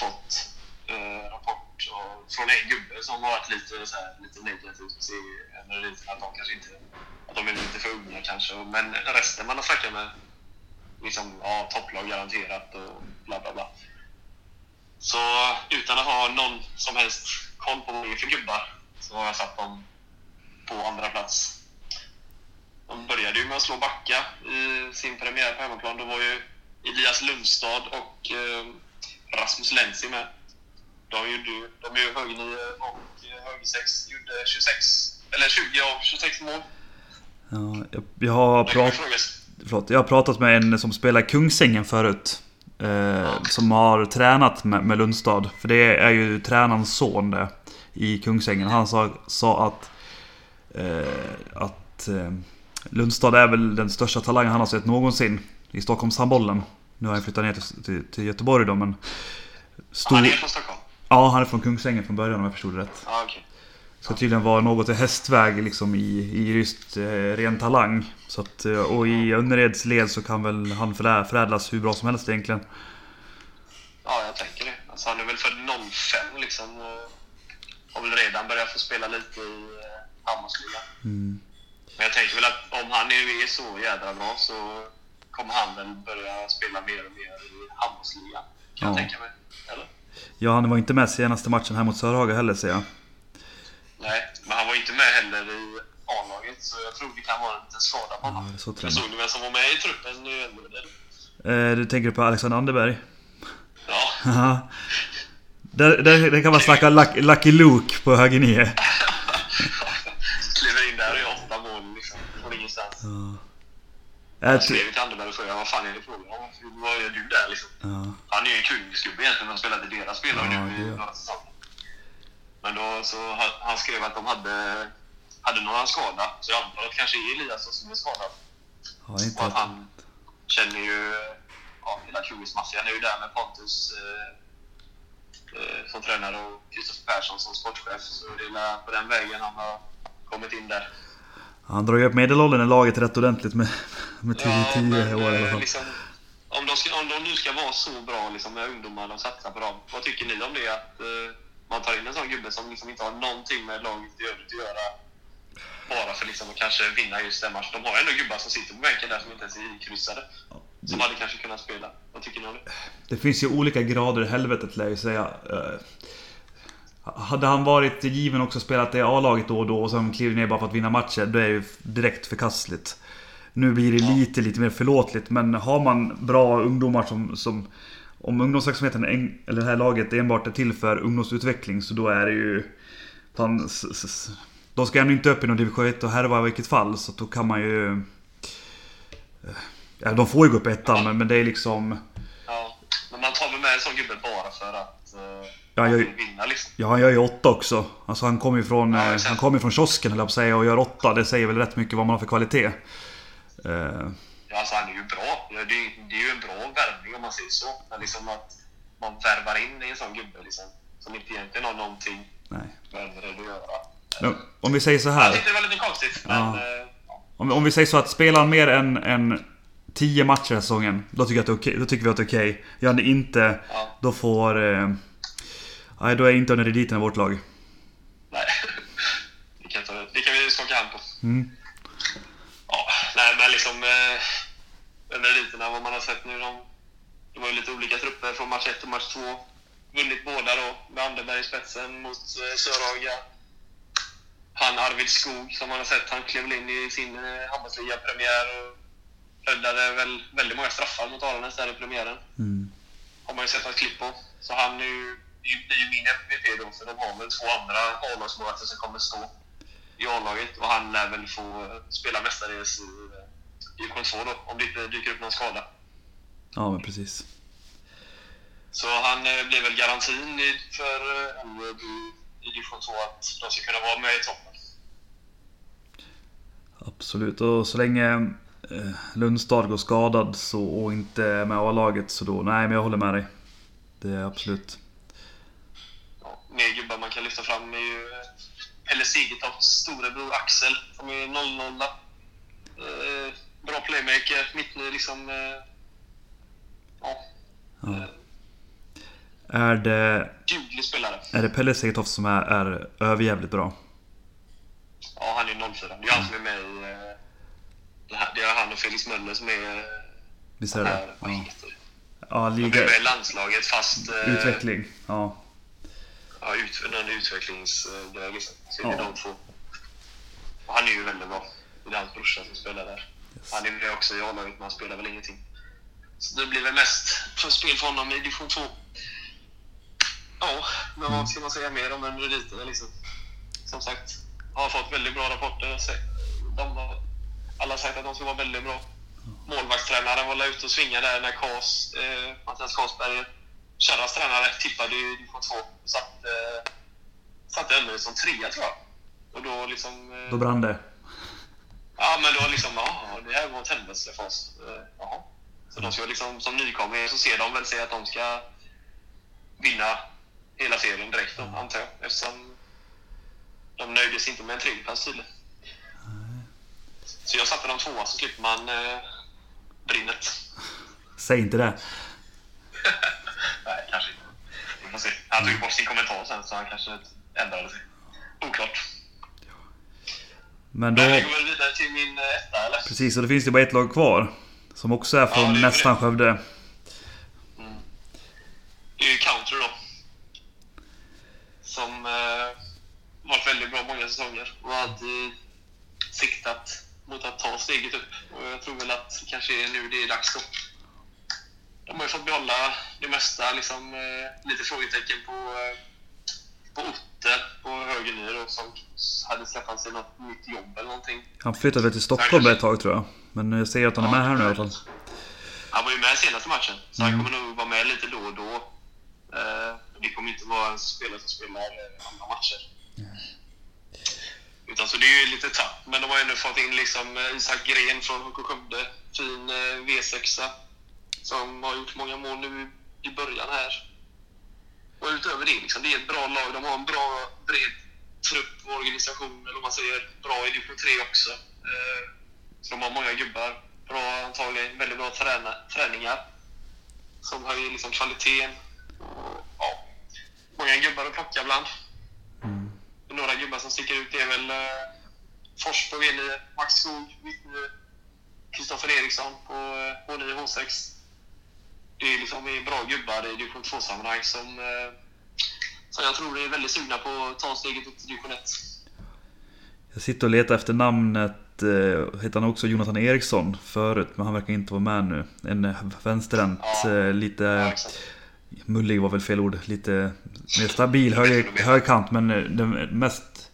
fått eh, rapport och, från en gubbe som har varit lite, så här, lite negativt i under. Att de kanske inte att de är lite för unga kanske. Men resten man har snackat med liksom, ja, topplag garanterat och bla bla bla. Så utan att ha någon som helst koll på vad det är för gubbar så har jag satt dem på andra plats. De började ju med att slå Backa i sin premiär på hemmaplan. Då var ju Elias Lundstad och eh, Rasmus Lenzi med. De, gjorde, ju- de är ju högnio och högsex, gjorde 26, eller 20 av 26 mål. Ja, jag, jag, har Det kan man prat, fråga sig. förlåt, jag har pratat med en som spelar Kungsängen förut. Eh, som har tränat med, med Lundstad. För det är ju tränarens son det. I Kungsängen. Han sa, sa att... Eh, att eh, Lundstad är väl den största talangen han har sett någonsin. I Stockholmshandbollen. Nu har han flyttat ner till, till, till Göteborg då men... Stor, Han är från Stockholm? ja, han är från Kungsängen från början om jag förstod det rätt. Ja, okej. Ska tydligen vara något i hästväg liksom i, i just eh, ren talang. Så att, eh, och i Önnereds led så kan väl han förä- förädlas hur bra som helst egentligen. Ja, jag tänker det. Alltså, han är väl född 05 liksom och har väl redan börjat få spela lite i eh, handbollsligan. Men jag tänker väl att om han nu är så jädra bra så kommer han väl börja spela mer och mer i handbollsligan. Kan jag Ja. tänka mig. Eller? Ja, han var inte med senaste matchen här mot Sörhaga heller ser jag. Nej, men han var inte med heller i A-laget så jag tror det kan vara en liten skada på honom. Ja, så jag. såg du vem som var med i truppen nu? eller? Eh, du tänker på Alexander Anderberg? Ja, där, där, där kan man snacka Lucky, Lucky Luke på höger nio. Jag skrev till Anderberg och frågade vad fan är det frågan om? Vad gör du där liksom? ja. Han är ju en kungsgubbe egentligen. De spelade deras spelare Ja, nu i några säsonger. Men då så ha- han skrev att de hade, hade några skada. Så jag antar att det kanske är Elias som är skadad. Ja, inte Och att han känner ju ja, hela Kugis-maffian är ju där med Pontus eh, eh, som tränare och Kristoffer Persson som sportchef. Så det är på den vägen han har kommit in där. Han drar ju upp medelåldern i laget rätt ordentligt med, med 10 Ja, 10 men, år i alla eh, fall. Liksom, om, de ska, om de nu ska vara så bra liksom, med ungdomar och satsa på dem. Vad tycker ni om det? Att eh, man tar in en sån gubbe som liksom inte har någonting med laget i övrigt att göra. Bara för liksom att kanske vinna just den matchen. De har ändå gubbar som sitter på bänken där som inte ens är ikryssade. Som hade kanske kunnat spela. Vad tycker ni om det? Det finns ju olika grader i helvetet lär jag ju säga. Hade han varit given också spelat i A-laget då och då och sen klivit ner bara för att vinna matcher, då är det ju direkt förkastligt. Nu blir det lite, lite mer förlåtligt, men har man bra ungdomar som... som om ungdomsverksamheten, en- eller det här laget enbart är till för ungdomsutveckling, så då är det ju... Fan, de ska ändå inte upp i någon division 1 och härva i vilket fall, så då kan man ju... Ja, de får ju gå upp i ettan, men, men det är liksom... Ja, men man tar med en sån gubbe bara för att eh, Ja, jag- vill vinna liksom. Ja, han gör ju åtta också. Alltså han kommer ju från, Ja, eh, han kommer från kiosken jag att säga och gör åtta. Det säger väl rätt mycket vad man har för kvalitet. Eh, Ja, alltså han är ju bra. Det är, det är ju en bra värvning om man säger så. Men liksom att man värvar in en sån gubbe liksom, som inte egentligen har någonting nej. med att göra. Men om vi säger så Jag här. tyckte det var lite konstigt, men... Ja. eh, ja. Om, om vi säger så att spelar han mer än, än 10 matcher den här säsongen. Då tycker, jag att det är okej, då tycker vi att det är okej. Gör han det inte, Ja. då får... Eh, nej, då är inte under rediten i vårt lag. Nej. Det kan, ta, det kan vi skaka hand på. Mm. Ja, nej men liksom... Eh, under eliterna, vad man har sett nu. De, det var ju lite olika trupper från match 1 och match 2. Vunnit båda då, med Anderberg i spetsen mot eh, Sörhaga. Han Arvid Skog, som man har sett, han klev in i sin eh, handbollsliga-premiär och räddade väl väldigt många straffar mot Aranäs där i premiären. Mm. Har man ju sett något klipp på. Så han är ju, det blir ju min MVP då, för de har väl två andra A-lagsmålvakter som kommer stå i A-laget. Och han lär väl få eh, spela mestadels i eh, i K2 då, om det inte dyker upp någon skada. Ja, men precis. Så han eh, blir väl garantin för eh, Elmwood i, division 2 att de ska kunna vara med i toppen. Absolut, och så länge Lundstad går skadad så, och inte är med A-laget så då... Nej, men jag håller med dig. Det är absolut... Mer gubbar man kan lyfta fram är ju eh, Pelle Segertorps storebror Axel som är 0-0. Eh, bra playmaker, mitt liksom... Eh, ja, Ja. Är det, duglig spelare. är det Pelle Segertoft som är, är överjävligt bra? Ja, han är 04. Det är han som är med i... eh, Det, här, det är han och Felix Möller som är... eh, Visst är det här, Ja, ja De är liga, med i landslaget fast... eh, utveckling. Ja. Ja, ut, någon utvecklingsgrej liksom. Så det är Ja. de två. Och han är ju väldigt bra. Det är hans brorsa som spelar där. Han är med också i A-laget, men han spelar väl ingenting. Så det blir väl mest för spel för honom i division 2. Ja, men vad ska man säga mer om meriterna liksom? Som sagt, har fått väldigt bra rapporter. De har, alla har sagt att de ska vara väldigt bra. Målvaktstränaren var ute och svingade där när Kas, eh, Mattias Karlsberger, Kärras tränare, tippade i division 2. och Satt, eh, satte Önnered som trea tror jag. Och då liksom... Eh, Då brann det. Ja, men då liksom, ja, det här var ett helvete för oss. Eh, Jaha. Så de ska liksom, som nykomlingar så ser de väl sig att de ska vinna hela serien direkt då, antar jag. Eftersom de nöjde sig inte med en tredjeplats tydligen. Så jag satte dem tvåa så slipper man eh, brinnet. Säg inte det. Nej, kanske inte. Vi får se. Han tog bort sin kommentar sen så han kanske ändrade sig. Oklart. Men då... Men vi går väl vidare till min eh, etta eller? Precis, och det finns ju bara ett lag kvar. Som också är från Ja, det nästan det. Skövde. Det är ju country då. Som eh, varit väldigt bra många säsonger och alltid siktat mot att ta steget upp. Och jag tror väl att det kanske nu det är dags då. De har ju fått behålla det mesta, liksom eh, lite frågetecken på, eh, på Otte på höger nio då som hade skaffat sig något nytt jobb eller någonting. Han flyttade väl till Stockholm ett tag tror jag. Men jag ser att han är med här nu i alla fall. Han var ju med senaste matchen, så han kommer nog vara med lite då och då. Eh, det kommer inte vara en spelare som spelar andra matcher. Utan så det är ju lite tapp, men de har ju ändå fått in liksom Isak Gren från HK Skövde. Fin eh, V6 som har gjort många mål nu i början här. Och utöver det, liksom, det är ett bra lag. De har en bra bred trupp och organisation, eller om man säger bra i division 3 också. Eh, så de har många gubbar. Bra, antagligen väldigt bra träna, träningar. Som höjer liksom kvaliteten. Och, ja, många gubbar att plocka ibland. Några gubbar som sticker ut är väl eh, Fors på V9, Max Skog, Kristoffer Eriksson på eh, H9 H6. Det är liksom bra gubbar i division 2-sammanhang som, eh, som jag tror är väldigt sugna på att ta steget upp till division 1. Jag sitter och letar efter namnet. Eh, heter han också Jonathan Eriksson förut? Men han verkar inte vara med nu. En vänsterhänt. Ja. Eh, Ja, lite... exakt. Mullig var väl fel ord. Lite mer stabil höger, högerkant. Men den mest...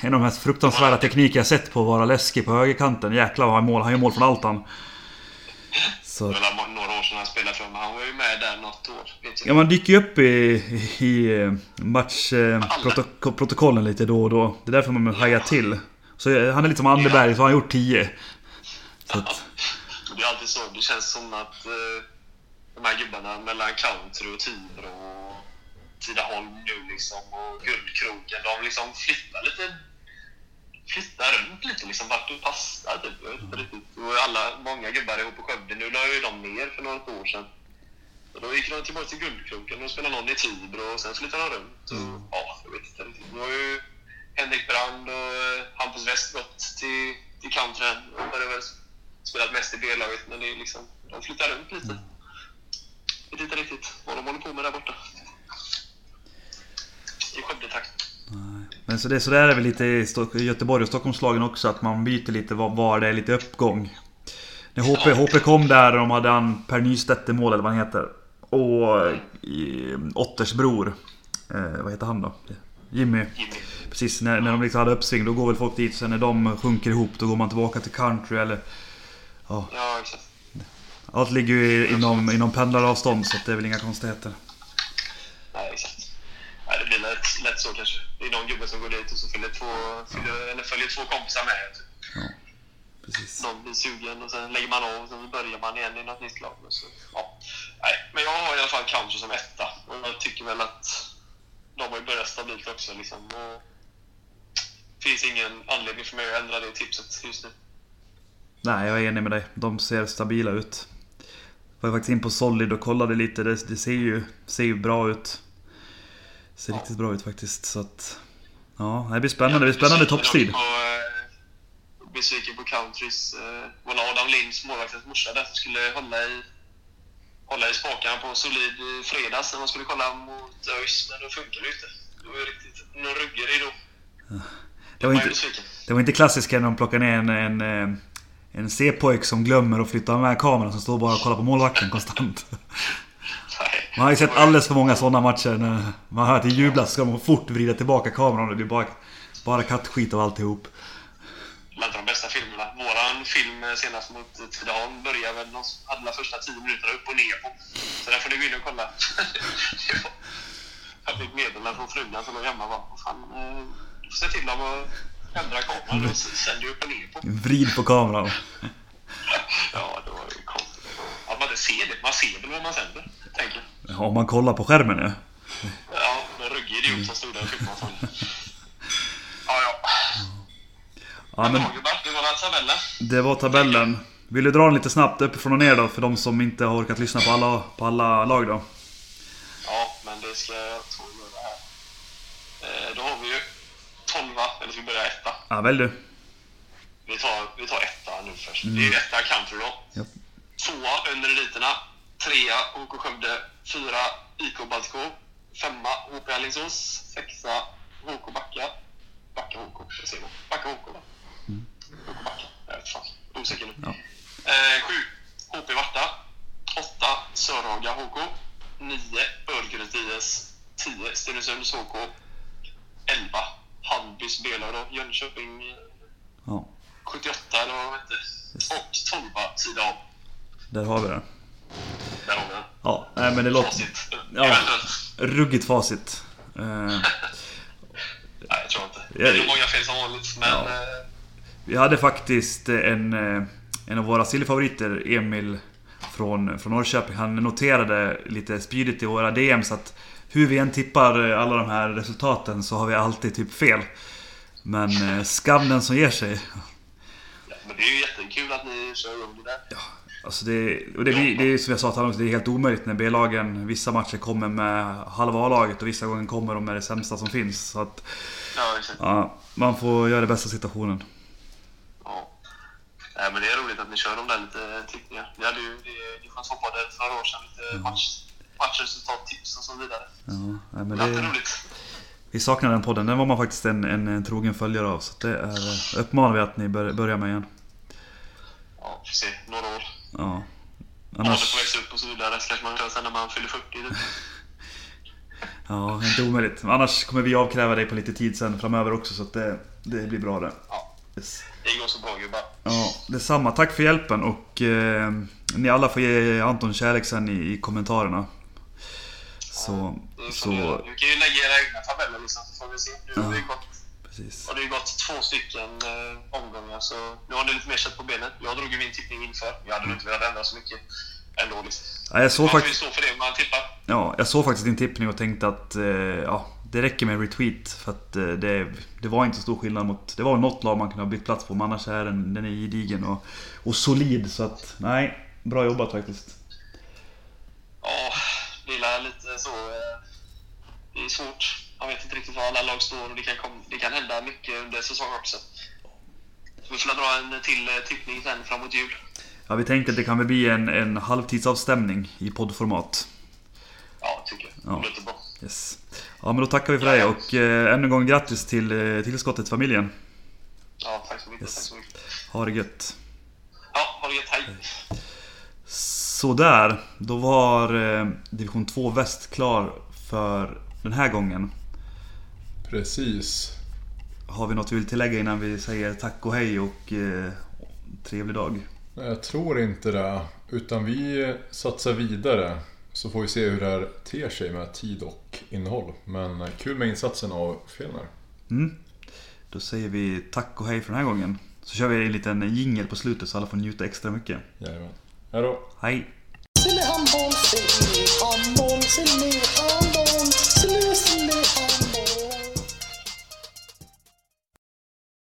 En av de mest fruktansvärda tekniker jag sett på att vara läskig på högerkanten. Jäklar vad han mål. Han gör mål från allt han. Så Det var några år sedan han spelade för mig. Han var ju med där något år. Ja, man dyker ju upp i, i eh, matchprotokollen lite då och då. Det är därför man hajar till. Så eh, han är lite som Anderberg, så har han gjort 10. Så att, Det är alltid så. Det känns som att eh, de här gubbarna mellan country och Tibro och Tidaholm nu liksom och Guldkroken, de liksom flyttar lite flyttar runt lite liksom vart du passar typ. Jag vet inte riktigt. Och alla, många gubbar ihop på Skövde. Nu la ju de ner för något år sedan. Och då gick de tillbaka till Guldkroken och spelade någon i Tibro och sen flyttade de runt. Och, Ja, jag vet inte riktigt. Nu har ju Henrik Brand och Hampus West gått till, till countryn och väl spelat mest i B-laget. Men det är liksom, de flyttar runt lite. Jag vet inte riktigt vad de håller på med där borta. I Skövde-takt. Men så det, så där är väl lite i i Göteborg och Stockholmslagen också, att man byter lite var, var det är lite uppgång. När HP, HP kom där, de hade han Per Nystedt i mål, eller vad han heter. Och eh, Otters bror. Eh, vad heter han då? Jimmy. Precis, när, när de liksom hade uppsving då går väl folk dit. Sen när de sjunker ihop då går man tillbaka till country eller... Ja, allt ligger ju inom, inom pendlaravstånd så det är väl inga konstigheter. Nej, blir lätt, lätt så kanske. Det är någon gubbe som går dit och så följer två, följer, eller följer två kompisar med. Typ. Precis. Någon blir sugen och sen lägger man av och sen börjar man igen i något nytt lag. Och Så, ja. Nej, men jag har i alla fall country som etta och jag tycker väl att de har ju börjat stabilt också. Liksom. Och det finns ingen anledning för mig att ändra det tipset just nu. Nej, jag är enig med dig. De ser stabila ut. Var ju faktiskt in på Solid och kollade lite. Det, det ser, ju, ser ju bra ut. Ser riktigt bra ut faktiskt. Så att... Ja, det blir spännande. Det blir spännande toppstrid. Eh, besviken på Countrys. Eh, var det Adam Linds, målvaktens morsa, där som skulle hålla i, hålla i spakarna på solid i fredags när man skulle kolla mot ÖIS. Men då funkar det ju inte. Det var ju riktigt någon ruggig då. Det var inte, det var inte klassiskt när de plockar ner en, en, eh, en C-pojk som glömmer att flytta med kameran som står bara och kollar på målvakten konstant. Man har ju sett alldeles för många sådana matcher. När man hör att det jublas så ska man fort vrida tillbaka kameran och det blir bara, bara kattskit av alltihop. bland de bästa filmerna. Våran film senast mot Tidaholm börjar väl de de första tio minuterna upp och ner på. Så där får ni gå in och kolla. Var- Jag fick meddelande från frugan som var hemma "Vad fan, eh, se till dem att ändra kameran och sänder ju upp och ner på. Vrid på kameran. Ja, det var ju konstigt. Att man inte ser det. Man ser väl vad man sänder, tänker jag. Om man kollar på skärmen nu. Ja, en ruggig idiot som stod där och filmade sånt. Ja, ja. Ja, men. Det var den tabellen. det var tabellen. Vill du dra den lite snabbt uppifrån och ner då? För de som inte har orkat lyssna på alla, på alla lag då. Ja, men det ska jag och göra här. Eh, då har vi ju 12, eller ska vi börja etta? Ja, välj du. Vi tar, vi tar etta nu först. Det är ju etta country då. Ja. Tvåa under eliterna. Trea HK Skövde. Fyra IK Baltico. Femma HP Alingsås. Sexa HK Backa. Backa HK, vad säger man? Backa HK va? HK Backa. Jag vet fan. Osäker nu. Ja. Eh, sju HP Varta. Åtta Sörhaga HK. Nio Örgryte IS. Tio Stenungsunds HK. Elva Handbys B-lag då. Jönköping ja. 78 eller vad de hette. Och 12 sida av. Där har vi det. Den. Ja, nej men det låter... Facit. Ja. Ruggigt facit. Eh, Nej, jag tror inte. Det Ja, är nog många fel som vanligt, men... Ja. eh, Vi hade faktiskt en, eh, en av våra sillfavoriter, Emil från, från Norrköping. Han noterade lite spydigt i våra DMs att hur vi än tippar alla de här resultaten så har vi alltid typ fel. Men skam den som ger sig. Ja, men det är ju jättekul att ni kör igång det där. Alltså det, och det, blir, det är som jag sa till också, det är helt omöjligt när B-lagen vissa matcher kommer med halva A-laget och vissa gånger kommer de med det sämsta som finns. Så att, Ja, ja, man får göra det bästa av situationen. Ja. Nej, men det är roligt att ni kör de där lite tippningar. Vi hade ju det Division 2-podden för några år sedan. Lite match, matchresultat, tips och så vidare. Ja, nej, men Det är det, roligt. vi saknar den podden, den var man faktiskt en, en, en trogen följare av. Så det är, uppmanar vi att ni bör, börjar med igen. Ja, får se. Några år. Ja. Ålder Annars, får växa upp och så vidare. Kanske man kör sen när man fyller 40. typ. ja, inte omöjligt. Annars kommer vi avkräva dig på lite tid sen framöver också så att det, det blir bra det. Ja, Yes. det går så bra gubbar. Ja, detsamma. Tack för hjälpen och eh, ni alla får ge Anton kärlek sen i, i kommentarerna. Så, får så, göra. Du kan ju lägga era egna tabeller liksom, så får vi se. Nu det ju gått, precis. har det ju gått två stycken eh, omgångar, så nu har du lite mer kött på benen. Jag drog ju min tippning inför. Jag hade nog inte velat ändra så mycket ändå. Liksom. Ja, jag såg Man får ju faktiskt... stå för det man tippar. Ja, jag såg faktiskt din tippning och tänkte att eh, ja, det räcker med en retweet. För att eh, det, det var inte så stor skillnad mot... Det var något lag man kunde ha bytt plats på, men annars är den, den är gedigen och, och solid. Så att, nej, bra jobbat faktiskt. Ja, det är lite så. eh, Det är svårt. Man vet inte riktigt var alla lag står och det kan, kom, det kan hända mycket under säsongen också. Så vi får dra en till eh, tippning sen framåt jul. Ja, vi tänkte att det kan väl bli en, en halvtidsavstämning i poddformat. Ja, tycker jag. Ja. Det låter bra. Yes. Ja, men då tackar vi för det och eh, ännu en gång grattis till eh, tillskottet familjen. Ja, tack så mycket. Yes. Tack så mycket. Ha det gött. Ja, ha det gött. Hej! Sådär, då var eh, Division 2 Väst klar för den här gången. Precis. Har vi något vi vill tillägga innan vi säger tack och hej och eh, trevlig dag? Nej, Jag tror inte det. Utan vi satsar vidare. Så får vi se hur det här ter sig med tid och innehåll. Men kul med insatsen av Fjellner. Mm. Då säger vi tack och hej för den här gången. Så kör vi en liten jingel på slutet så alla får njuta extra mycket. Jajamän. Hejdå! Hej! Silly handball, silly